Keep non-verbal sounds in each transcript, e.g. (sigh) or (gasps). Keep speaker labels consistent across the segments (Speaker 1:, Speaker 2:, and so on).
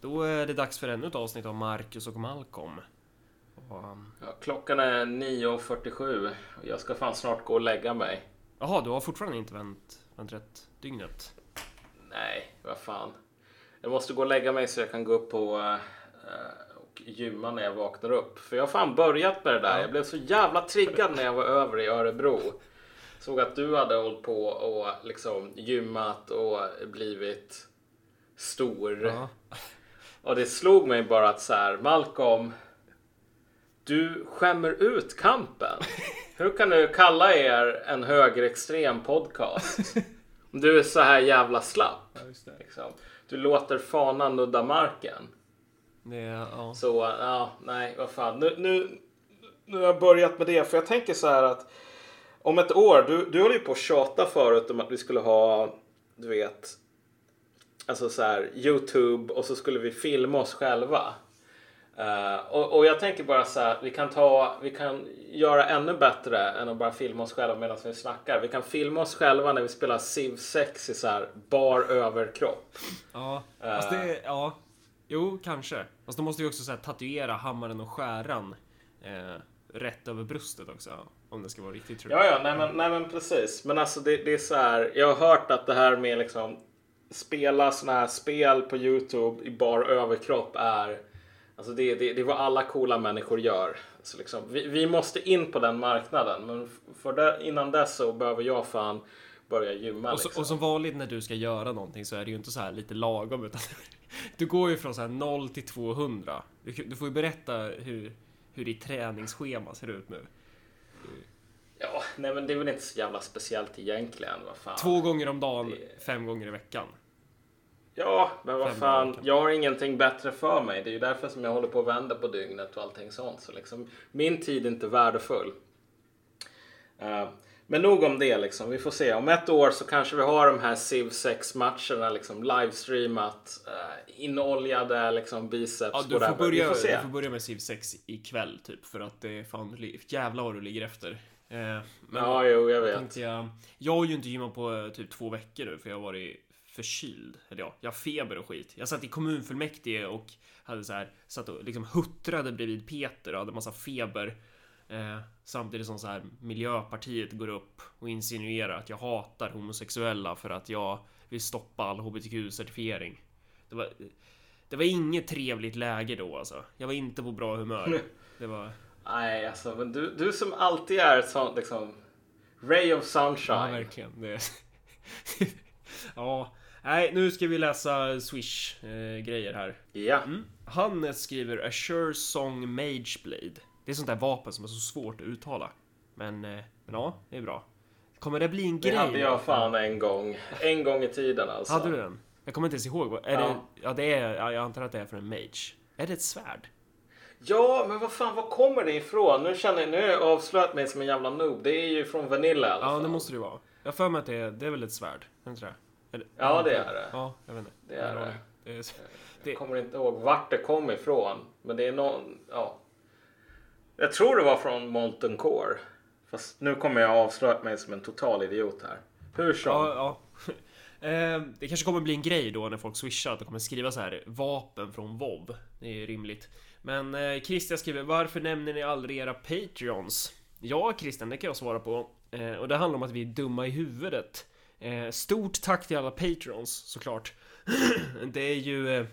Speaker 1: Då är det dags för ännu ett avsnitt av Marcus och Malcolm. Och, um,
Speaker 2: Ja, klockan är 9.47 och jag ska fan snart gå och lägga mig.
Speaker 1: Jaha, du har fortfarande inte vänt, vänt rätt dygnet?
Speaker 2: Nej, vad fan. Jag måste gå och lägga mig så jag kan gå upp på eh, och gymma när jag vaknar upp. För jag har fan börjat med det där. Jag blev så jävla triggad när jag var över i Örebro. Såg att du hade hållit på och liksom gymmat och blivit stor.
Speaker 1: Ja.
Speaker 2: Och det slog mig bara att så här, Malcolm. Du skämmer ut kampen. Hur kan du kalla er en högerextrem podcast? Om du är så här jävla slapp. Liksom. Du låter fanan nudda marken.
Speaker 1: Det, ja.
Speaker 2: Så ja, nej, vad fan. Nu, nu, nu har jag börjat med det. För jag tänker så här att om ett år, du, du höll ju på att tjata förut om att vi skulle ha, du vet, alltså så här Youtube och så skulle vi filma oss själva. Eh, och, och jag tänker bara så här, vi kan ta, vi kan göra ännu bättre än att bara filma oss själva medan vi snackar. Vi kan filma oss själva när vi spelar Civ 6 i så här bar överkropp.
Speaker 1: Ja, fast det, ja. Jo, kanske. Fast då måste vi också så här, tatuera hammaren och skäran eh, rätt över bröstet också. Om det ska vara riktigt true.
Speaker 2: Ja, ja, nej men, nej men precis. Men alltså det, det är så här. Jag har hört att det här med liksom spela såna här spel på Youtube i bar överkropp är Alltså det, det, det är vad alla coola människor gör. Så liksom, vi, vi måste in på den marknaden. Men för det, innan dess så behöver jag fan börja gymma.
Speaker 1: Och, så,
Speaker 2: liksom.
Speaker 1: och som vanligt när du ska göra någonting så är det ju inte så här lite lagom utan (laughs) du går ju från så här 0 till 200. Du, du får ju berätta hur, hur ditt träningsschema ser ut nu.
Speaker 2: Ja, nej men det är väl inte så jävla speciellt egentligen. Vad fan.
Speaker 1: Två gånger om dagen,
Speaker 2: Det-
Speaker 1: fem gånger i veckan.
Speaker 2: Ja, men vad fan. Jag har ingenting bättre för mig. Det är ju därför som jag håller på att vända på dygnet och allting sånt. Så liksom, min tid är inte värdefull. Eh, men nog om det liksom. Vi får se. Om ett år så kanske vi har de här Civ 6 matcherna liksom livestreamat. Uh, inoljade liksom biceps.
Speaker 1: Ja, du, får börja, du får börja med Civ 6 ikväll typ för att det är fan jävlar vad du ligger efter. Eh, men
Speaker 2: Ja, jo, jag vet.
Speaker 1: tänkte jag, jag har ju inte gymmat på eh, typ två veckor nu för jag har varit förkyld. Eller ja, jag har feber och skit. Jag satt i kommunfullmäktige och hade så här, satt och liksom huttrade bredvid Peter och hade massa feber. Eh, samtidigt som så här Miljöpartiet går upp och insinuerar att jag hatar homosexuella för att jag vill stoppa all hbtq-certifiering. Det var, det var inget trevligt läge då alltså. Jag var inte på bra humör. (laughs) Det var...
Speaker 2: Nej, alltså, men du, du som alltid är ett sånt liksom ray of
Speaker 1: Ja,
Speaker 2: sunshine.
Speaker 1: verkligen. Det... (laughs) ja. Nej, nu ska vi läsa Swish-grejer här.
Speaker 2: Ja.
Speaker 1: Mm. Hannes skriver A Sure Song Mage Blade. Det är sånt där vapen som är så svårt att uttala. Men, eh, men ja, det är bra. Kommer det bli en
Speaker 2: Det
Speaker 1: grej?
Speaker 2: hade jag fan en gång. En gång i tiden alltså.
Speaker 1: Hade du den? Jag kommer inte ens ihåg. Är
Speaker 2: Ja.
Speaker 1: det, ja, det är, ja, jag antar att det är från en mage. Är det ett svärd?
Speaker 2: Ja, men vad fan, var kommer det ifrån? Nu känner jag, nu har jag avslöjat mig som en jävla noob. Det är ju från Vanilla i alla
Speaker 1: Ja,
Speaker 2: fall.
Speaker 1: det måste det ju vara. Jag har för mig att det är, det är väl ett svärd? Är det? Eller-
Speaker 2: Ja, det är det.
Speaker 1: Ja, jag vet inte.
Speaker 2: Det är det.
Speaker 1: det. är,
Speaker 2: Jag kommer inte ihåg vart det kom ifrån. Men det är någon, ja. Jag tror det var från Molten Core. Fast nu kommer jag avslöja mig som en total idiot här. Hur som.
Speaker 1: Ja, ja. (laughs) Eh, Det kanske kommer bli en grej då när folk swishar att de kommer skriva så här vapen från WoW. Det är rimligt. Men eh, Christian skriver varför nämner ni aldrig era Patreons? Ja Christian, det kan jag svara på. Eh, och det handlar om att vi är dumma i huvudet. Eh, stort tack till alla Patreons såklart. (clears throat) det är ju eh,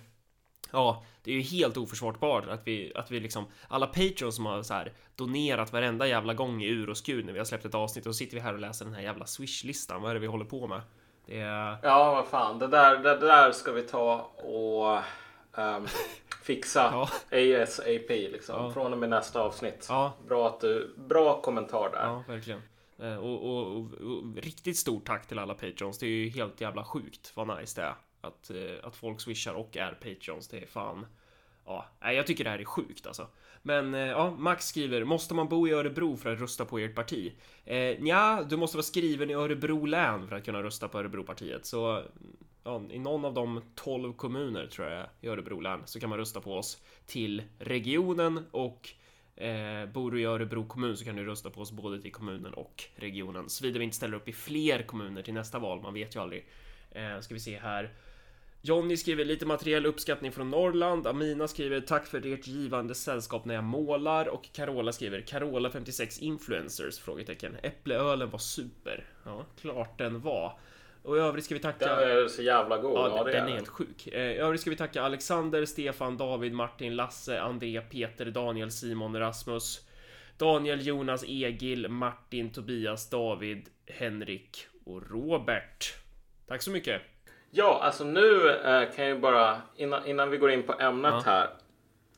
Speaker 1: Ja, det är ju helt oförsvarbart att vi, att vi liksom Alla Patreons som har så här donerat varenda jävla gång i ur och skur när vi har släppt ett avsnitt och så sitter vi här och läser den här jävla Swish-listan. Vad är det vi håller på med? Det är...
Speaker 2: Ja, vad fan. Det där, det där ska vi ta och ehm, (laughs) fixa
Speaker 1: Ja.
Speaker 2: ASAP liksom.
Speaker 1: Ja.
Speaker 2: Från och med nästa avsnitt.
Speaker 1: Ja,
Speaker 2: Bra, att du, bra kommentar där.
Speaker 1: ja verkligen. Eh, Och, och, och, och riktigt stort tack till alla Patreons. Det är ju helt jävla sjukt vad nice det är. Att, eh, att folk swishar och är Patreons. Det är fan... Ja, jag tycker det här är sjukt alltså. Men eh, ja, Max skriver, måste man bo i Örebro för att rösta på ert parti? Eh, ja, du måste vara skriven i Örebro län för att kunna rösta på Örebropartiet. Så ja, i någon av de 12 kommuner tror jag i Örebro län så kan man rösta på oss till regionen och eh, bor du i Örebro kommun så kan du rösta på oss både till kommunen och regionen. Såvida vi inte ställer upp i fler kommuner till nästa val, man vet ju aldrig. Eh, ska vi se här. Johnny skriver lite materiell uppskattning från Norrland. Amina skriver tack för ert givande sällskap när jag målar och Carola skriver Carola 56 influencers? Frågetecken. Äppleölen var super. Ja, klart den var. Och i övrigt ska vi tacka...
Speaker 2: Den är så jävla god.
Speaker 1: Ja,
Speaker 2: Ja,
Speaker 1: den,
Speaker 2: det
Speaker 1: den
Speaker 2: är
Speaker 1: helt sjuk. Eh, I övrigt ska vi tacka Alexander, Stefan, David, Martin, Lasse, André, Peter, Daniel, Simon, Rasmus, Daniel, Jonas, Egil, Martin, Tobias, David, Henrik och Robert. Tack så mycket.
Speaker 2: Ja, alltså nu eh, kan jag ju bara innan, innan vi går in på ämnet
Speaker 1: Ja.
Speaker 2: här.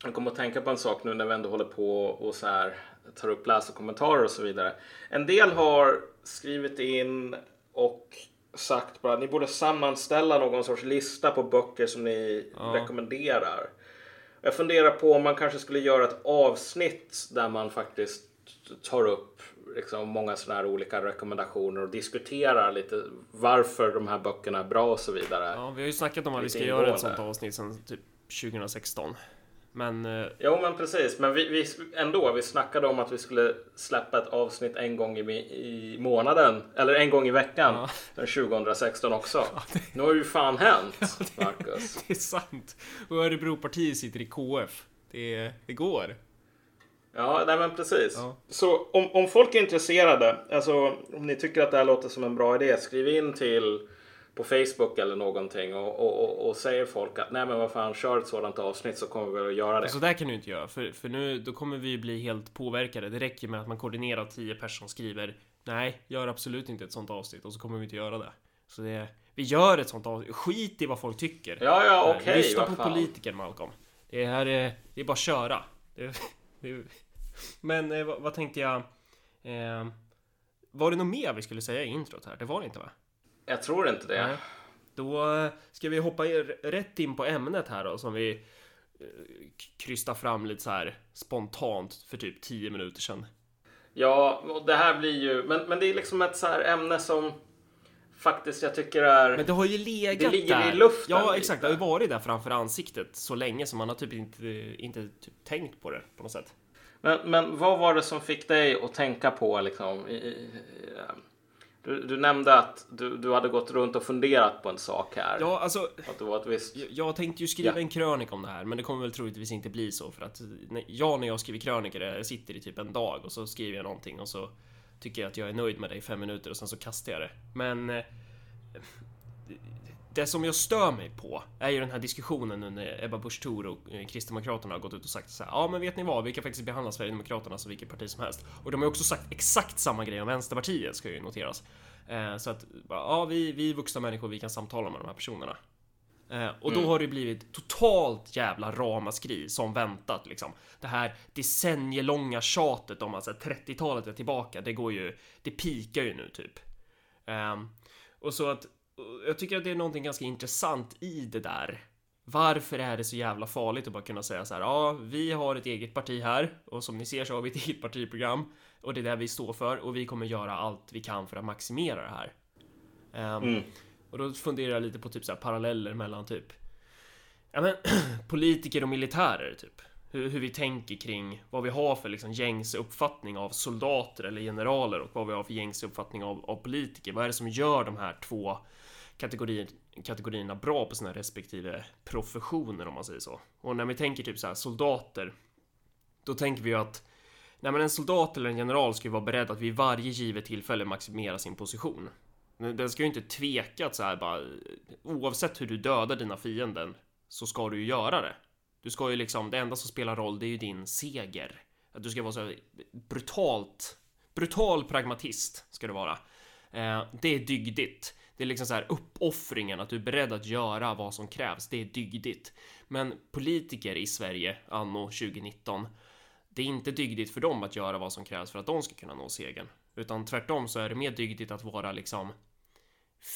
Speaker 2: Jag kommer att tänka på en sak nu när vi ändå håller på och så här tar upp läsarkommentarer och så vidare. En del har skrivit in och sagt bara att ni borde sammanställa någon sorts lista på böcker som ni
Speaker 1: Ja.
Speaker 2: rekommenderar. Jag funderar på om man kanske skulle göra ett avsnitt där man faktiskt tar upp liksom många sådana här olika rekommendationer och diskuterar lite varför de här böckerna är bra och så vidare.
Speaker 1: Ja, vi har ju snackat om att vi ska
Speaker 2: Lite
Speaker 1: göra ett
Speaker 2: ingående.
Speaker 1: sånt avsnitt sen typ 2016. Men eh,
Speaker 2: Jo men precis, men vi, vi ändå, vi snackade om att vi skulle släppa ett avsnitt en gång i, i månaden, eller en gång i veckan,
Speaker 1: Ja.
Speaker 2: den 2016 också. (laughs) Nu har ju fan hänt, Marcus.
Speaker 1: det är sant. Och Örebropartiet sitter i KF. Det, det går.
Speaker 2: Ja, nej men precis.
Speaker 1: Ja.
Speaker 2: Så om, om folk är intresserade, alltså om ni tycker att det här låter som en bra idé, skriv in till på Facebook eller någonting och, och, och, och säger folk att nej men vad fan, kör ett sådant avsnitt så kommer vi att göra det.
Speaker 1: Så där kan du inte göra, för, för nu då kommer vi bli helt påverkade. Det räcker med att man koordinerar 10 personer som skriver Nej, gör absolut inte ett sånt avsnitt och så kommer vi inte göra det. Så det, vi gör ett sånt avsnitt. Skit i vad folk tycker.
Speaker 2: Ja, ja,
Speaker 1: Eh,
Speaker 2: okej,
Speaker 1: Lyssna
Speaker 2: vad
Speaker 1: på
Speaker 2: fan.
Speaker 1: politiker Malcolm. Det här är, det är bara att köra. Det, (laughs) det, men eh, vad, vad tänkte jag? Eh, var det något mer vi skulle säga i introt här? Det var det inte va?
Speaker 2: Jag tror inte det.
Speaker 1: Nej. Då eh, ska vi hoppa rätt in på ämnet här då som vi eh, k- krystar fram lite så här spontant för typ 10 minuter sedan.
Speaker 2: Ja, och det här blir ju, men, men det är liksom ett så här ämne som faktiskt jag tycker är...
Speaker 1: Men det har ju legat
Speaker 2: Det ligger
Speaker 1: där.
Speaker 2: i luften
Speaker 1: Ja,
Speaker 2: lite.
Speaker 1: exakt. Det har ju varit där framför ansiktet så länge så man har typ inte, inte typ tänkt på det på något sätt.
Speaker 2: Men, men vad var det som fick dig att tänka på liksom? I, i, i, du, du nämnde att du, du hade gått runt och funderat på en sak här.
Speaker 1: Ja, alltså
Speaker 2: Att det var ett visst...
Speaker 1: Jag- Jag tänkte ju skriva
Speaker 2: Ja.
Speaker 1: en krönika om det här, men det kommer väl troligtvis inte bli så för att när- jag när jag skriver krönikor, jag sitter i typ en dag och så skriver jag någonting och så tycker jag att jag är nöjd med det i fem minuter och sen så kastar jag det. Men eh, det som jag stör mig på är ju den här diskussionen nu när Ebba Busch Thor och eh, Kristdemokraterna har gått ut och sagt så här. Ja, men vet ni vad? Vi kan faktiskt behandla Sverigedemokraterna som vilket parti som helst. Och de har också sagt exakt samma grej om Vänsterpartiet ska ju noteras. Eh, så att ja, vi, vi är vuxna människor, vi kan samtala med de här personerna. Eh, och då har det blivit totalt jävla ramaskri som väntat liksom. Det här decennielånga tjatet om att så här, 30-talet är tillbaka, det går ju, det pikar ju nu typ. Ehm, och så att jag tycker att det är någonting ganska intressant i det där. Varför är det så jävla farligt att bara kunna säga så här, ja, vi har ett eget parti här och som ni ser så har vi ett (laughs) eget partiprogram och det är det vi står för och vi kommer göra allt vi kan för att maximera det här. Ehm,
Speaker 2: Mm.
Speaker 1: och då funderar jag lite på typ så här paralleller mellan typ ja, men, (clears throat) politiker och militärer typ. Hur, hur vi tänker kring vad vi har för liksom gängse uppfattning av soldater eller generaler och vad vi har för gängse uppfattning av, av politiker. Vad är det som gör de här två kategorier, kategorierna bra på sina respektive professioner om man säger så. Och när vi tänker typ så här soldater, då tänker vi ju att Nej men en soldat eller en general ska ju vara beredd att vid varje givet tillfälle maximera sin position. Men Den ska ju inte tveka att så här bara oavsett hur du dödar dina fienden så ska du ju göra det. Du ska ju liksom, det enda som spelar roll det är ju din seger. Att du ska vara så här brutalt, brutal pragmatist ska du vara. Eh, det är dygdigt. Det är liksom så här uppoffringen, att du är beredd att göra vad som krävs. Det är dygdigt. Men politiker i Sverige anno 2019 det är inte dygdigt för dem att göra vad som krävs för att de ska kunna nå segern. Utan tvärtom så är det mer dygdigt att vara liksom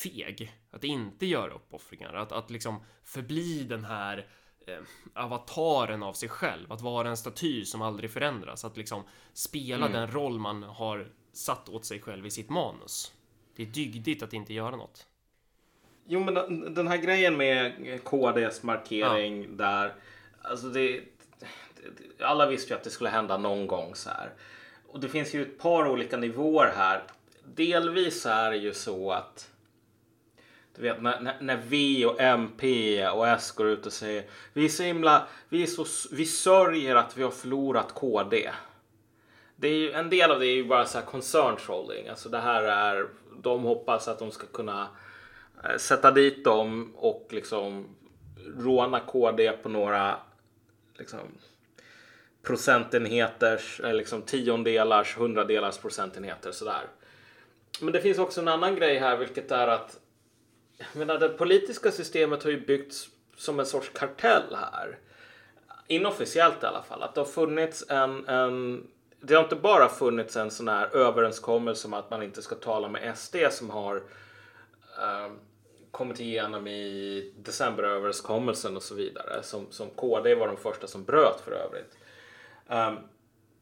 Speaker 1: feg. Att inte göra uppoffringar. Att, att liksom förbli den här eh, avataren av sig själv. Att vara en staty som aldrig förändras. Att liksom spela
Speaker 2: Mm.
Speaker 1: den roll man har satt åt sig själv i sitt manus. Det är dygdigt att inte göra något.
Speaker 2: Jo, men den, här grejen med KDs markering där. Alltså det, alla visste ju att det skulle hända någon gång så här. Och det finns ju ett par olika nivåer här. Delvis är det ju så att du vet när, när, när V och MP och S går ut och säger vi är så himla, vi är så, vi sörjer att vi har förlorat KD. Det är ju, en del av det är ju bara så här concern trolling. Alltså det här är, de hoppas att de ska kunna eh, sätta dit dem och liksom råna KD på några liksom, procentenheters, eller liksom tiondelars, hundradelars procentenheter sådär. Men det finns också en annan grej här, vilket är att jag menar, det politiska systemet har ju byggts som en sorts kartell här. Inofficiellt i alla fall. Att det har funnits en, en det har inte bara funnits en sån här överenskommelse om att man inte ska tala med SD som har eh, kommit igenom i decemberöverenskommelsen och så vidare. Som, som KD var de första som bröt för övrigt. Um,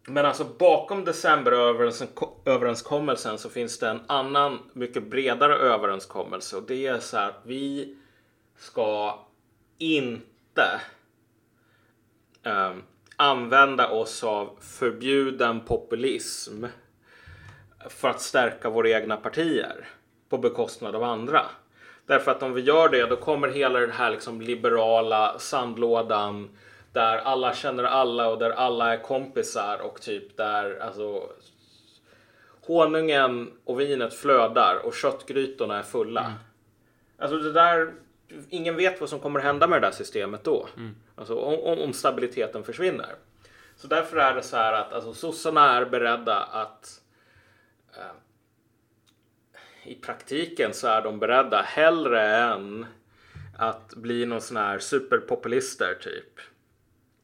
Speaker 2: men alltså bakom decemberöverenskommelsen så finns det en annan mycket bredare överenskommelse och det är så här att vi ska inte um, använda oss av förbjuden populism för att stärka våra egna partier på bekostnad av andra. Därför att om vi gör det då kommer hela den här liksom liberala sandlådan där alla känner alla och där alla är kompisar och typ där alltså honungen och vinet flödar och köttgrytorna är fulla. Mm. Alltså det där, ingen vet vad som kommer hända med det där systemet då. Mm. Alltså om, om, stabiliteten försvinner. Så därför är det så här att alltså, sossarna är beredda att eh, i praktiken så är de beredda hellre än att bli någon sån här superpopulister typ.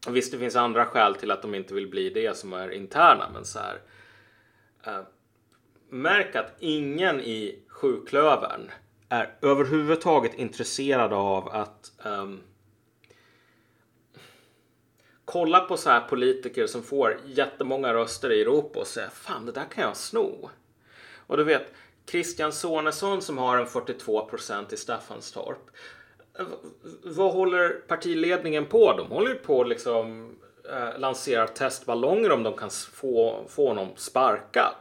Speaker 2: Visst, det finns andra skäl till att de inte vill bli det som är interna, men så här. Eh, märk att ingen i sjuklövern är överhuvudtaget intresserade av att um, kolla på så här politiker som får jättemånga röster i Europa och säga fan det där kan jag sno. Och du vet Christian Sonesson som har en 42 procent i Staffanstorp eh, vad håller partiledningen på? De håller ju på att liksom eh, lansera testballonger om de kan få, få honom sparkad.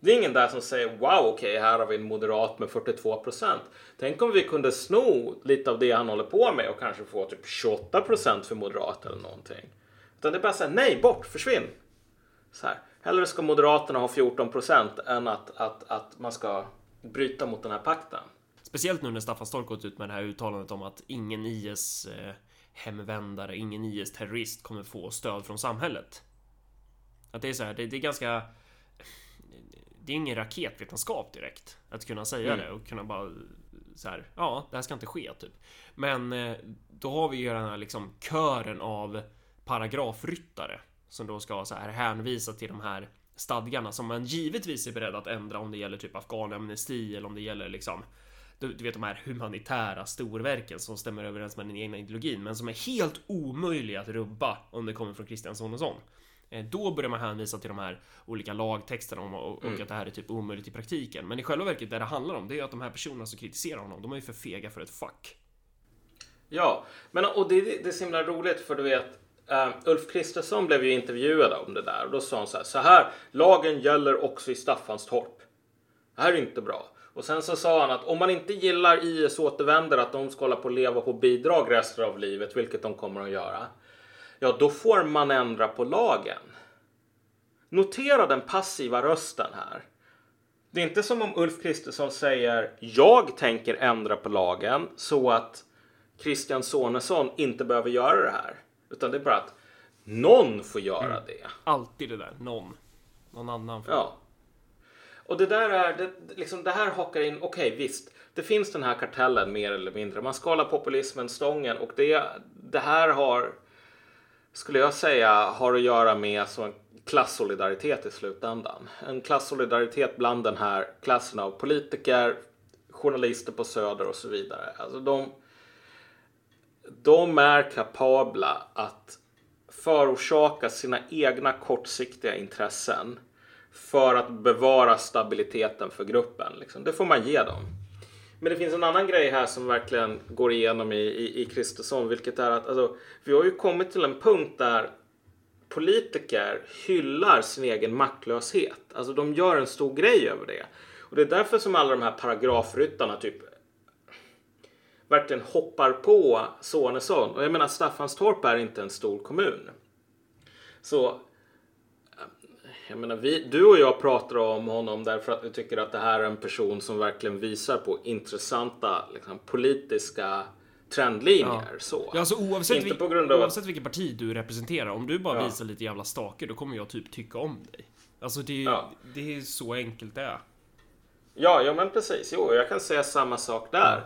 Speaker 2: Det är ingen där som säger wow, okej, okay, här har vi en moderat med 42 procent. Tänk om vi kunde sno lite av det han håller på med och kanske få typ 28 procent för moderat eller någonting. Utan det är bara så här, nej, bort, försvinn. Så här, hellre ska Moderaterna ha 14 procent än att, att, att man ska bryta mot den här pakten.
Speaker 1: Speciellt nu när Staffan Stork gått ut med det här uttalandet om att ingen IS-hemvändare, eh, ingen IS terrorist kommer få stöd från samhället. Att det är så här, det, det är ganska... Det är ingen raketvetenskap direkt att kunna säga mm. det och kunna bara så här, ja, det här ska inte ske typ. Men eh, då har vi ju den här liksom kören av paragrafryttare som då ska så här hänvisa till de här stadgarna som man givetvis är beredd att ändra om det gäller typ afghanamnesti eller om det gäller liksom du, du vet de här humanitära storverken som stämmer överens med den egna ideologin, men som är helt omöjliga att rubba om det kommer från Christian Sonesson. Eh, då börjar man hänvisa till de här olika lagtexterna och, och mm. att det här är typ omöjligt i praktiken. Men i själva verket, det det handlar om, det är att de här personerna som kritiserar honom, de är ju för fega för ett fuck.
Speaker 2: Ja, men och det, det är så himla roligt för du vet, uh, Ulf Kristersson blev ju intervjuad om det där och då sa han så här, så här, lagen gäller också i Staffanstorp. Det här är inte bra. Och sen så sa han att om man inte gillar IS-återvändare, att de ska hålla på att leva på bidrag resten av livet, vilket de kommer att göra. Ja, då får man ändra på lagen. Notera den passiva rösten här. Det är inte som om Ulf Kristersson säger jag tänker ändra på lagen så att Christian Sonesson inte behöver göra det här. Utan det är bara att någon får göra mm. det.
Speaker 1: Alltid det där, någon. Någon annan får.
Speaker 2: Ja. Och det där är, det, liksom, det här hakar in, okej okay, visst, det finns den här kartellen mer eller mindre. Man skalar populismen stången och det, det här har, skulle jag säga, har att göra med så en klassolidaritet i slutändan. En klassolidaritet bland den här klassen av politiker, journalister på Söder och så vidare. Alltså de, de är kapabla att förorsaka sina egna kortsiktiga intressen för att bevara stabiliteten för gruppen. Liksom. Det får man ge dem. Men det finns en annan grej här som verkligen går igenom i, i, i Kristersson, vilket är att alltså, vi har ju kommit till en punkt där politiker hyllar sin egen maktlöshet. Alltså de gör en stor grej över det. Och det är därför som alla de här paragrafryttarna typ verkligen hoppar på Sonesson. Och jag menar Staffanstorp är inte en stor kommun. Så jag menar, vi, du och jag pratar om honom därför att vi tycker att det här är en person som verkligen visar på intressanta liksom, politiska trendlinjer.
Speaker 1: Ja.
Speaker 2: Så.
Speaker 1: Ja, alltså oavsett,
Speaker 2: Inte
Speaker 1: vil-
Speaker 2: på grund av
Speaker 1: oavsett vilket parti du representerar, om du bara
Speaker 2: Ja.
Speaker 1: visar lite jävla stake, då kommer jag typ tycka om dig. Alltså det, är-
Speaker 2: Ja.
Speaker 1: det är så enkelt det är.
Speaker 2: Ja, ja men precis. Jo, jag kan säga samma sak där.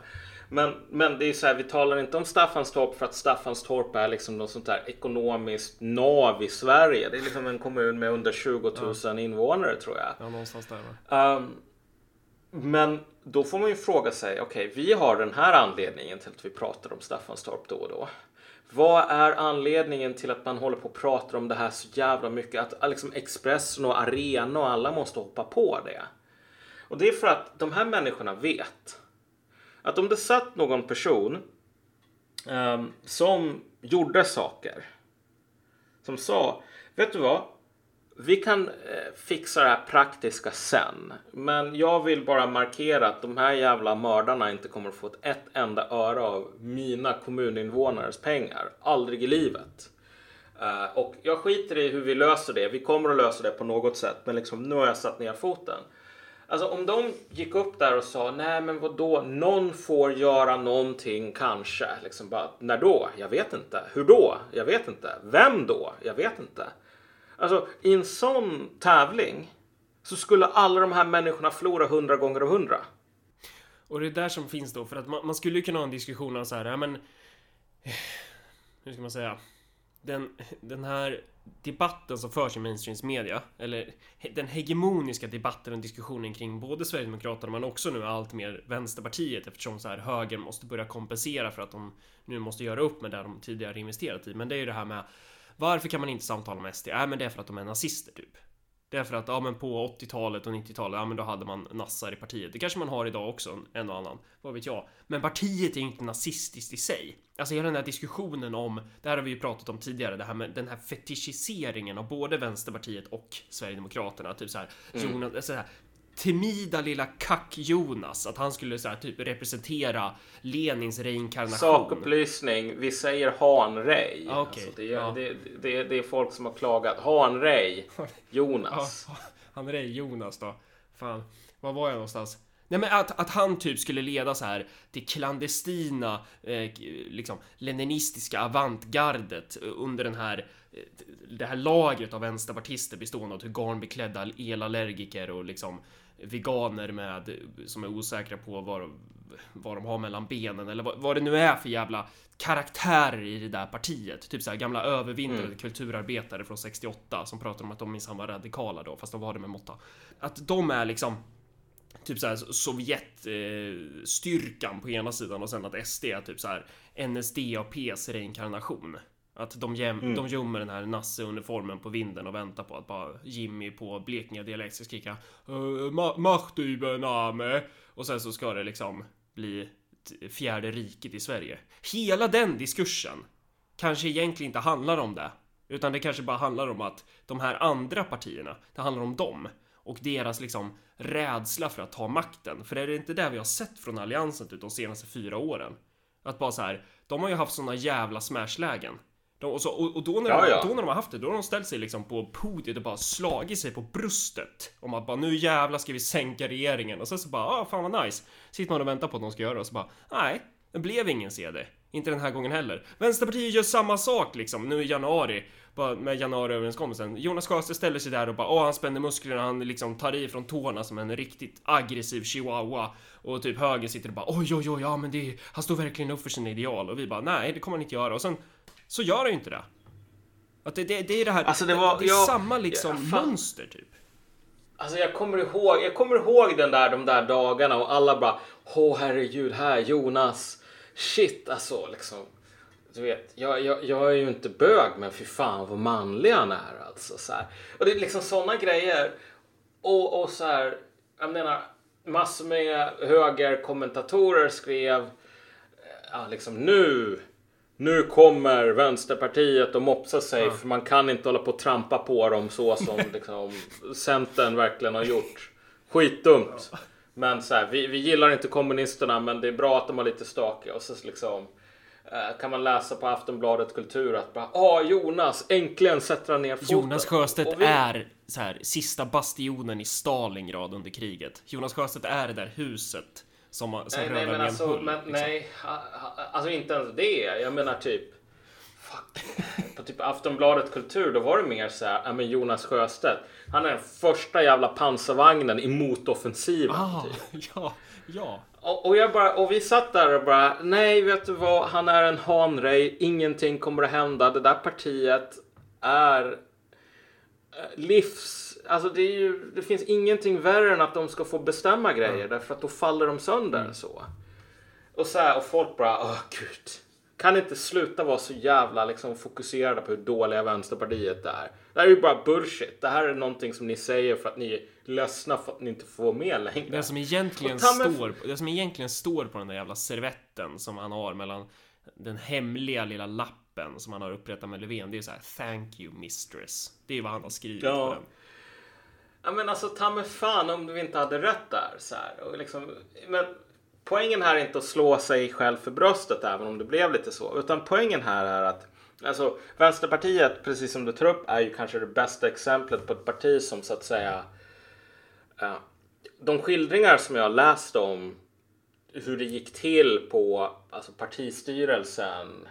Speaker 2: Men, men det är så här, vi talar inte om Staffanstorp för att Staffanstorp är liksom något sånt där ekonomiskt nav i Sverige. Det är liksom en kommun med under 20 000 invånare tror jag.
Speaker 1: Ja, någonstans där.
Speaker 2: Um, men då får man ju fråga sig, okej, vi har den här anledningen till att vi pratar om Staffanstorp då och då. Vad är anledningen till att man håller på och pratar om det här så jävla mycket? Att liksom Expressen och Arena och alla måste hoppa på det. Och det är för att de här människorna vet att om det satt någon person um, som gjorde saker som sa, vet du vad? Vi kan eh, fixa det här praktiska sen. Men jag vill bara markera att de här jävla mördarna inte kommer att få ett, ett enda öre av mina kommuninvånares pengar. Aldrig i livet. Eh, och jag skiter i hur vi löser det. Vi kommer att lösa det på något sätt. Men liksom, nu har jag satt ner foten. Alltså om de gick upp där och sa nej men vad då? någon får göra någonting kanske. Liksom bara, när då? Jag vet inte. Hur då? Jag vet inte. Vem då? Jag vet inte. Alltså i en sån tävling så skulle alla de här människorna förlora hundra gånger av hundra.
Speaker 1: Och det är där som finns då, för att man, man skulle ju kunna ha en diskussion om så här, ja men... Eh, hur ska man säga? Den, den här debatten som förs i mainstreams media, eller den hegemoniska debatten och diskussionen kring både Sverigedemokraterna men också nu allt mer Vänsterpartiet eftersom så här högern måste börja kompensera för att de nu måste göra upp med det de tidigare investerat i. Men det är ju det här med varför kan man inte samtala med SD? Nej, men det är för att de är nazister typ. Det är för att, ja men på 80-talet och 90-talet, ja men då hade man nassar i partiet. Det kanske man har idag också, en och annan. Vad vet jag. Men partiet är inte nazistiskt i sig. Alltså hela den här diskussionen om, det här har vi ju pratat om tidigare, det här med den här fetischiseringen av både Vänsterpartiet och Sverigedemokraterna. Typ så här, Jonas, så här timida lilla kack-Jonas, att han skulle så här, typ representera Lenins reinkarnation.
Speaker 2: Sakupplysning, vi säger hanrej.
Speaker 1: Ah, okej.
Speaker 2: Alltså, det, är,
Speaker 1: Ja.
Speaker 2: det, det, det är folk som har klagat. Hanrej, (laughs) Jonas.
Speaker 1: Ja, han är det Jonas då. Fan, var var jag någonstans? Nej men att, att han typ skulle leda så här det klandestina, eh, liksom leninistiska avantgardet under den här eh, det här lagret av vänsterpartister bestående av typ garnbeklädda elallergiker och liksom veganer med som är osäkra på vad, vad de har mellan benen eller vad, vad det nu är för jävla karaktärer i det där partiet. Typ så här gamla övervintrade kulturarbetare från 68 som pratar om att de minsann var radikala då, fast de var det med måtta. Att de är liksom typ såhär Sovjetstyrkan på ena sidan och sen att SD är typ såhär NSDAPs reinkarnation. Att de, göm, de gömmer den här Nasse-uniformen på vinden och väntar på att bara Jimmy på Blekinge-dialekt ska skrika "Eh, Ma- Mach du Name och sen så ska det liksom bli fjärde riket i Sverige. Hela den diskursen kanske egentligen inte handlar om det. Utan det kanske bara handlar om att de här andra partierna, det handlar om dem. Och deras liksom rädsla för att ta makten. För är det inte det vi har sett från Alliansen typ de senaste fyra åren? Att bara så här, de har ju haft såna jävla smashlägen. De, och, så, och, och då, när
Speaker 2: Ja,
Speaker 1: de,
Speaker 2: ja.
Speaker 1: då när de har haft det, då har de ställt sig liksom på podiet och bara slagit sig på bröstet. Om att bara nu jävlar ska vi sänka regeringen. Och sen så bara, ah fan vad nice. Sitter man och väntar på att de ska göra det och så bara, nej, det blev ingen CD. Inte den här gången heller. Vänsterpartiet gör samma sak liksom nu i januari. Bara med januariöverenskommelsen. Jonas Sjöstedt ställer sig där och bara åh han spänner musklerna, han liksom tar i från tårna som en riktigt aggressiv chihuahua. Och typ höger sitter och bara oj oj oj ja men det, han står verkligen upp för sina ideal. Och vi bara nej det kommer han inte göra. Och sen så gör han ju inte det. Att det, det, det är det här,
Speaker 2: Alltså, det var-
Speaker 1: det är
Speaker 2: jag-
Speaker 1: samma liksom
Speaker 2: ja, fan.
Speaker 1: mönster typ.
Speaker 2: Alltså jag kommer ihåg, jag kommer ihåg den där, de där dagarna och alla bara Åh herregud, här Jonas. Shit alltså liksom. Du vet, jag, jag, jag är ju inte bög men fy fan vad manlig han är alltså. Så här. Och det är liksom sådana grejer. Och, och så här, jag menar massor med högerkommentatorer skrev ja, liksom nu nu kommer Vänsterpartiet att mopsa sig för man kan inte hålla på och trampa på dem så som (laughs) liksom, Centern verkligen har gjort. Skitdumt. Men så här, vi, vi gillar inte kommunisterna men det är bra att de har lite stakiga. Och så liksom eh, kan man läsa på Aftonbladet Kultur att bara ah Jonas, äntligen sätter han ner foten.
Speaker 1: Jonas Sjöstedt
Speaker 2: vi-
Speaker 1: är så här, sista bastionen i Stalingrad under kriget. Jonas Sjöstedt är det där huset som, som
Speaker 2: Nej, nej men alltså,
Speaker 1: höll,
Speaker 2: men,
Speaker 1: liksom.
Speaker 2: nej, alltså inte ens det. Jag menar typ. På typ Aftonbladet Kultur, då var det mer så här, ja men Jonas Sjöstedt, han är den första jävla pansarvagnen i motoffensiven.
Speaker 1: Ah,
Speaker 2: Typ. (laughs)
Speaker 1: ja, ja.
Speaker 2: Och, och, jag bara, och vi satt där och bara, nej vet du vad, han är en hanrej, ingenting kommer att hända, det där partiet är eh, livs... Alltså det, är ju, det finns ingenting värre än att de ska få bestämma grejer därför att då faller de sönder så. Och så här, och folk bara, åh gud. Kan inte sluta vara så jävla liksom, fokuserade på hur dåliga Vänsterpartiet är. Det här är ju bara bullshit. Det här är någonting som ni säger för att ni ledsna för att ni inte får med längre.
Speaker 1: Det som egentligen
Speaker 2: mig-
Speaker 1: står, det som egentligen står på den där jävla servetten som han har mellan den hemliga lilla lappen som han har upprättat med Löfven. Det är så här Thank you mistress. Det är vad han har skrivit
Speaker 2: Ja.
Speaker 1: på den.
Speaker 2: Ja men alltså ta mig fan om du inte hade rätt där. Så här. Och liksom, men poängen här är inte att slå sig själv för bröstet även om det blev lite så. Utan poängen här är att alltså, Vänsterpartiet, precis som du tar upp, är ju kanske det bästa exemplet på ett parti som så att säga Eh, de skildringar som jag läste läst om hur det gick till på alltså, partistyrelsen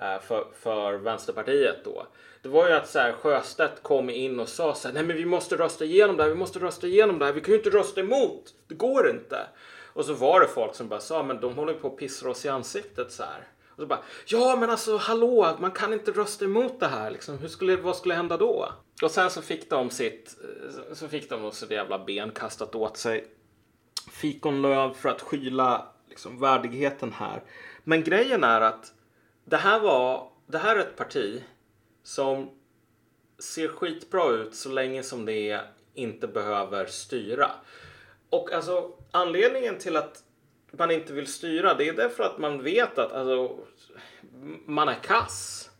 Speaker 2: eh, för, för Vänsterpartiet då. Det var ju att så här, Sjöstedt kom in och sa så här, nej men vi måste rösta igenom det här, vi måste rösta igenom det här, vi kan ju inte rösta emot, det går inte. Och så var det folk som bara sa, men de håller ju på att pissa oss i ansiktet så här. Och så bara, ja men alltså hallå, man kan inte rösta emot det här liksom. Hur skulle, vad skulle hända då? Och sen så fick de sitt, eh, så fick de så jävla ben kastat åt sig. Fikonlöv för att skyla liksom, värdigheten här. Men grejen är att det här var, det här är ett parti som ser skitbra ut så länge som det inte behöver styra. Och alltså anledningen till att man inte vill styra det är därför att man vet att alltså, man är kass.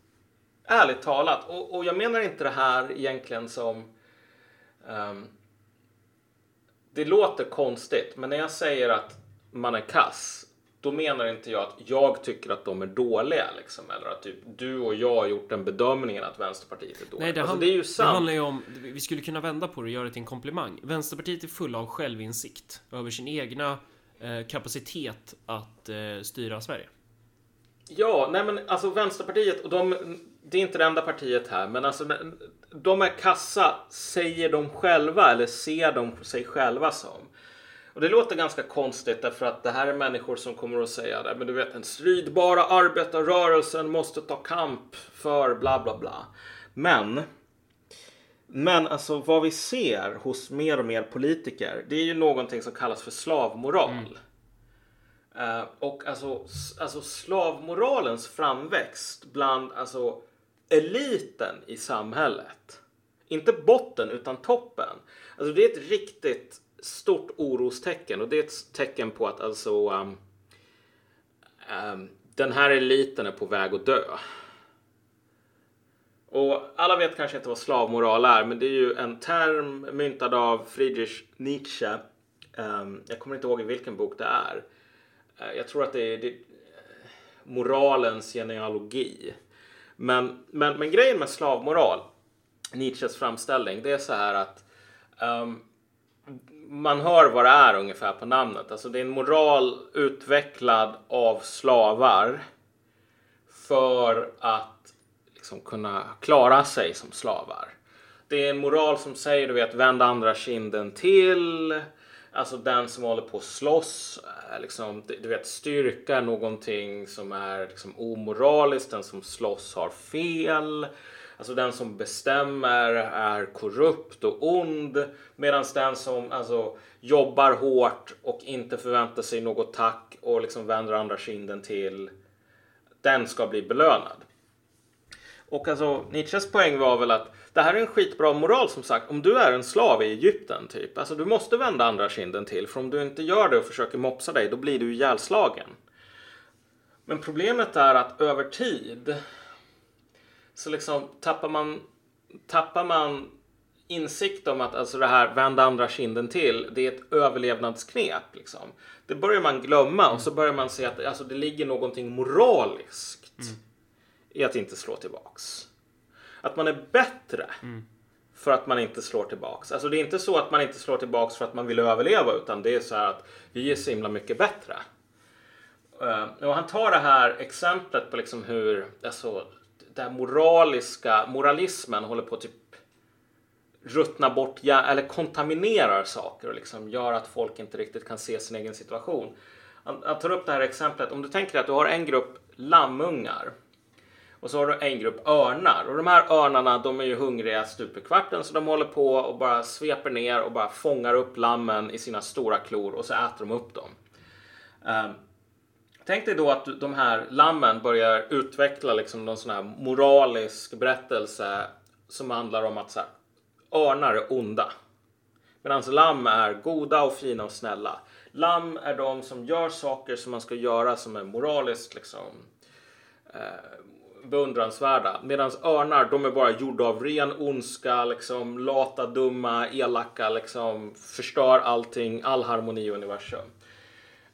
Speaker 2: Ärligt talat. Och, och jag menar inte det här egentligen som ehm, det låter konstigt, men när jag säger att man är kass, då menar inte jag att jag tycker att de är dåliga. Liksom, eller att typ, du och jag har gjort den bedömningen att Vänsterpartiet är dåliga.
Speaker 1: Nej, det,
Speaker 2: alltså, det är ju
Speaker 1: det handlar ju om, vi skulle kunna vända på det och göra det till en komplimang. Vänsterpartiet är fulla av självinsikt över sin egna Eh, kapacitet att eh, styra Sverige.
Speaker 2: Ja, nej men alltså Vänsterpartiet, och de, det är inte det enda partiet här, men alltså de är kassa, säger de själva eller ser de sig själva som. Och det låter ganska konstigt därför att det här är människor som kommer att säga det, men du vet den stridbara arbetarrörelsen måste ta kamp för bla bla bla. Men men alltså vad vi ser hos mer och mer politiker, det är ju någonting som kallas för slavmoral. Eh, och alltså, alltså slavmoralens framväxt bland alltså eliten i samhället. Inte botten utan toppen. Alltså det är ett riktigt stort orostecken och det är ett tecken på att alltså um, um, den här eliten är på väg att dö. Och alla vet kanske inte vad slavmoral är, men det är ju en term myntad av Friedrich Nietzsche. Ehm, jag kommer inte ihåg i vilken bok det är. Eh, jag tror att det är, det, moralens genealogi. Men, men, men grejen med slavmoral, Nietzsches framställning, det är så här att um, man hör vad det är ungefär på namnet. Alltså det är en moral utvecklad av slavar för att liksom kunna klara sig som slavar. Det är en moral som säger du vet vänd andra kinden till. Alltså den som håller på att slåss. Liksom, du vet styrka är någonting som är liksom omoraliskt. Den som slåss har fel. Alltså den som bestämmer är korrupt och ond. Medan den som alltså, jobbar hårt och inte förväntar sig något tack och liksom vänder andra kinden till. Den ska bli belönad. Och alltså Nietzsches poäng var väl att det här är en skitbra moral som sagt. Om du är en slav i Egypten typ. Alltså du måste vända andra kinden till. För om du inte gör det och försöker mopsa dig då blir du ihjälslagen. Men problemet är att över tid så liksom tappar man, tappar man insikt om att alltså det här vända andra kinden till, det är ett överlevnadsknep. Liksom. Det börjar man glömma och så börjar man se att alltså, det ligger någonting moraliskt i att inte slå tillbaks. Att man är bättre för att man inte slår tillbaks. Alltså det är inte så att man inte slår tillbaks för att man vill överleva utan det är så här att vi är så himla mycket bättre. Eh, och han tar det här exemplet på liksom hur alltså, här moraliska, moralismen håller på att typ ruttna bort eller kontaminerar saker och liksom gör att folk inte riktigt kan se sin egen situation. Han, han tar upp det här exemplet. Om du tänker att du har en grupp lammungar och så har du en grupp örnar och de här örnarna de är ju hungriga stup i kvarten så de håller på och bara sveper ner och bara fångar upp lammen i sina stora klor och så äter de upp dem. Um, Tänk dig då att de här lammen börjar utveckla liksom någon sån här moralisk berättelse som handlar om att så här, örnar är onda. Medan lamm är goda och fina och snälla. Lamm är de som gör saker som man ska göra som är moraliskt liksom, eh, beundransvärda. Medan örnar, de är bara gjorda av ren ondska, liksom, lata, dumma, elaka, liksom, förstör allting, all harmoni i universum.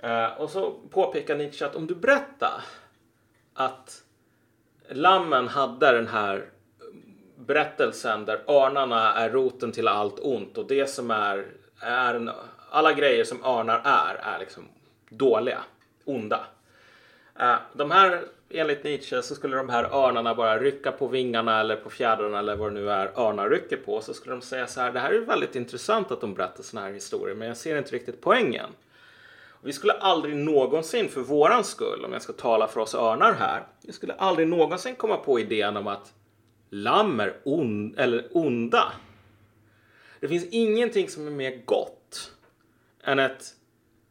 Speaker 2: Uh, och så påpekar Nietzsche att om du berättar att lammen hade den här berättelsen där örnarna är roten till allt ont och det som är, är en, alla grejer som örnar är, är liksom dåliga, onda. Uh, de här, enligt Nietzsche, så skulle de här örnarna bara rycka på vingarna eller på fjädrarna eller vad det nu är örnar rycker på. Så skulle de säga så här, det här är väldigt intressant att de berättar såna här historier, men jag ser inte riktigt poängen. Vi skulle aldrig någonsin för våran skull, om jag ska tala för oss örnar här, vi skulle aldrig någonsin komma på idén om att lamm är on, eller onda. Det finns ingenting som är mer gott än ett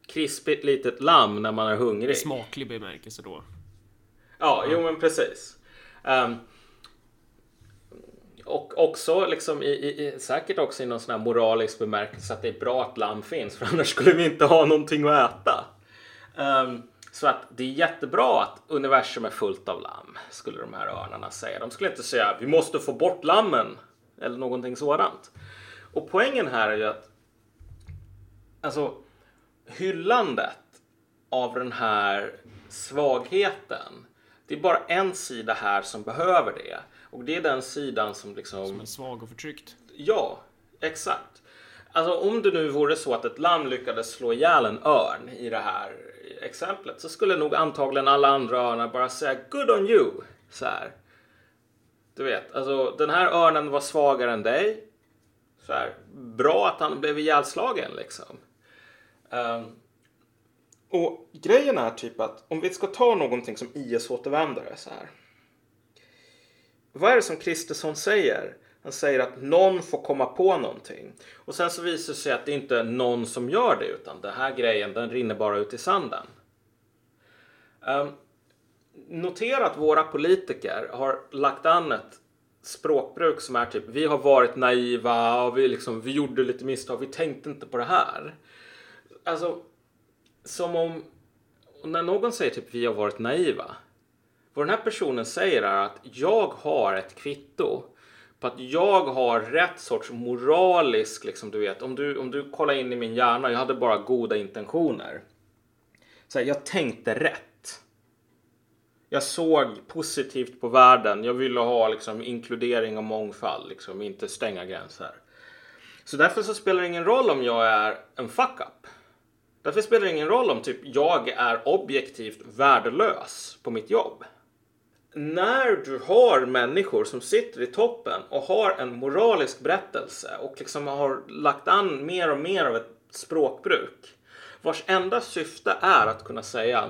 Speaker 2: krispigt litet lamm när man är hungrig.
Speaker 1: I smaklig bemärkelse då.
Speaker 2: Ja, jo men precis. Um, och också liksom i, i, säkert också i någon sån här moralisk bemärkelse att det är bra att lamm finns (laughs) för annars skulle vi inte ha någonting att äta. Um, så att det är jättebra att universum är fullt av lamm, skulle de här örnarna säga. De skulle inte säga vi måste få bort lammen eller någonting sådant. Och poängen här är ju att alltså hyllandet av den här svagheten. Det är bara en sida här som behöver det. Och det är den sidan som liksom...
Speaker 1: Som är svag och förtryckt.
Speaker 2: Ja, exakt. Alltså om det nu vore så att ett lamm lyckades slå ihjäl en örn i det här exemplet så skulle nog antagligen alla andra örnar bara säga good on you. Så här. Du vet, alltså den här örnen var svagare än dig. Så här. Bra att han blev ihjälslagen liksom. Um, och grejen är typ att om vi ska ta någonting som IS-återvändare så här. Vad är det som Kristersson säger? Han säger att någon får komma på någonting. Och sen så visar det sig att det inte är någon som gör det utan den här grejen den rinner bara ut i sanden. Um, notera att våra politiker har lagt an ett språkbruk som är typ vi har varit naiva och vi, liksom, vi gjorde lite misstag, vi tänkte inte på det här. Alltså, som om när någon säger typ vi har varit naiva vad den här personen säger är att jag har ett kvitto på att jag har rätt sorts moralisk, liksom du vet, om du, om du kollar in i min hjärna, jag hade bara goda intentioner. Så här, jag tänkte rätt. Jag såg positivt på världen. Jag ville ha liksom, inkludering och mångfald, liksom, inte stänga gränser. Så därför så spelar det ingen roll om jag är en fuck-up. Därför spelar det ingen roll om typ jag är objektivt värdelös på mitt jobb när du har människor som sitter i toppen och har en moralisk berättelse och liksom har lagt an mer och mer av ett språkbruk vars enda syfte är att kunna säga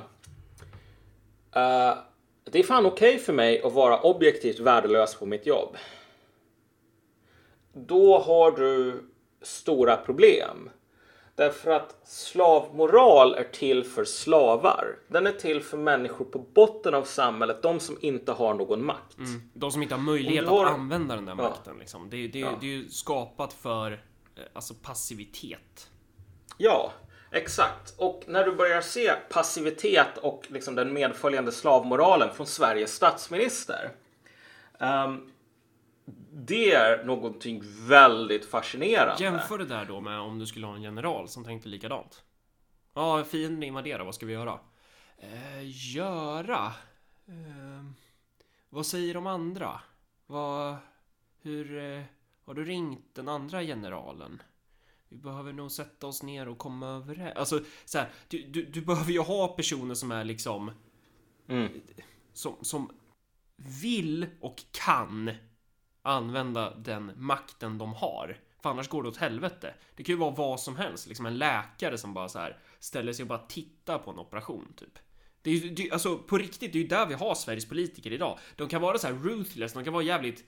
Speaker 2: uh, det är fan okej okay för mig att vara objektivt värdelös på mitt jobb. Då har du stora problem. Därför att slavmoral är till för slavar. Den är till för människor på botten av samhället, de som inte har någon makt. Mm.
Speaker 1: De som inte har möjlighet har... att använda den där ja. makten. Liksom. Det, det, ja. det är ju skapat för eh, alltså passivitet.
Speaker 2: Ja, exakt. Och när du börjar se passivitet och liksom den medföljande slavmoralen från Sveriges statsminister. Um, det är någonting väldigt fascinerande.
Speaker 1: Jämför det där då med om du skulle ha en general som tänkte likadant. Ja, fienden invaderar, vad ska vi göra? Eh, göra? Eh, vad säger de andra? Vad... Hur... Eh, har du ringt den andra generalen? Vi behöver nog sätta oss ner och komma överens. Alltså, så här, du, du, du behöver ju ha personer som är liksom...
Speaker 2: Mm.
Speaker 1: Som, som vill och kan använda den makten de har. För annars går det åt helvete. Det kan ju vara vad som helst, liksom en läkare som bara så här ställer sig och bara tittar på en operation typ. Det är ju, det, alltså på riktigt, det är ju där vi har Sveriges politiker idag. De kan vara så här ruthless, de kan vara jävligt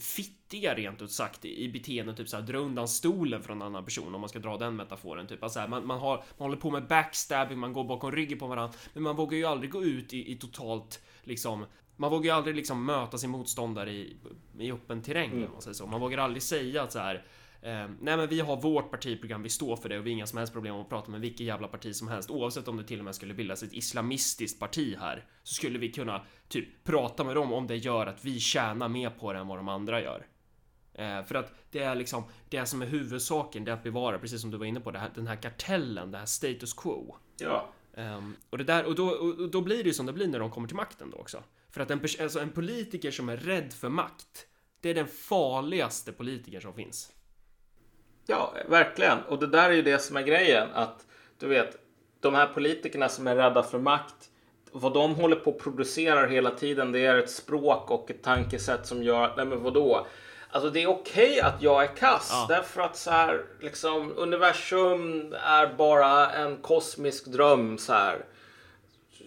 Speaker 1: fittiga rent ut sagt i beteende, typ så här dra undan stolen från en annan person om man ska dra den metaforen. Typ alltså här, man, man, har, man håller på med backstabbing, man går bakom ryggen på varandra, men man vågar ju aldrig gå ut i, i totalt liksom man vågar ju aldrig liksom möta sin motståndare i, i öppen terräng mm. man säger så. Man vågar aldrig säga att så här eh, Nej men vi har vårt partiprogram, vi står för det och vi har inga som helst problem att prata med vilket jävla parti som helst Oavsett om det till och med skulle bildas ett islamistiskt parti här Så skulle vi kunna typ prata med dem om det gör att vi tjänar mer på det än vad de andra gör eh, För att det är liksom det som är huvudsaken, det är att bevara, precis som du var inne på, här, den här kartellen, det här status quo
Speaker 2: Ja
Speaker 1: Um, och, det där, och, då, och då blir det ju som det blir när de kommer till makten då också. För att en, alltså en politiker som är rädd för makt, det är den farligaste politikern som finns.
Speaker 2: Ja, verkligen. Och det där är ju det som är grejen. Att du vet, de här politikerna som är rädda för makt, vad de håller på och producerar hela tiden, det är ett språk och ett tankesätt som gör att, nej men vadå? Alltså det är okej okay att jag är kass ja. därför att så här, liksom universum är bara en kosmisk dröm så här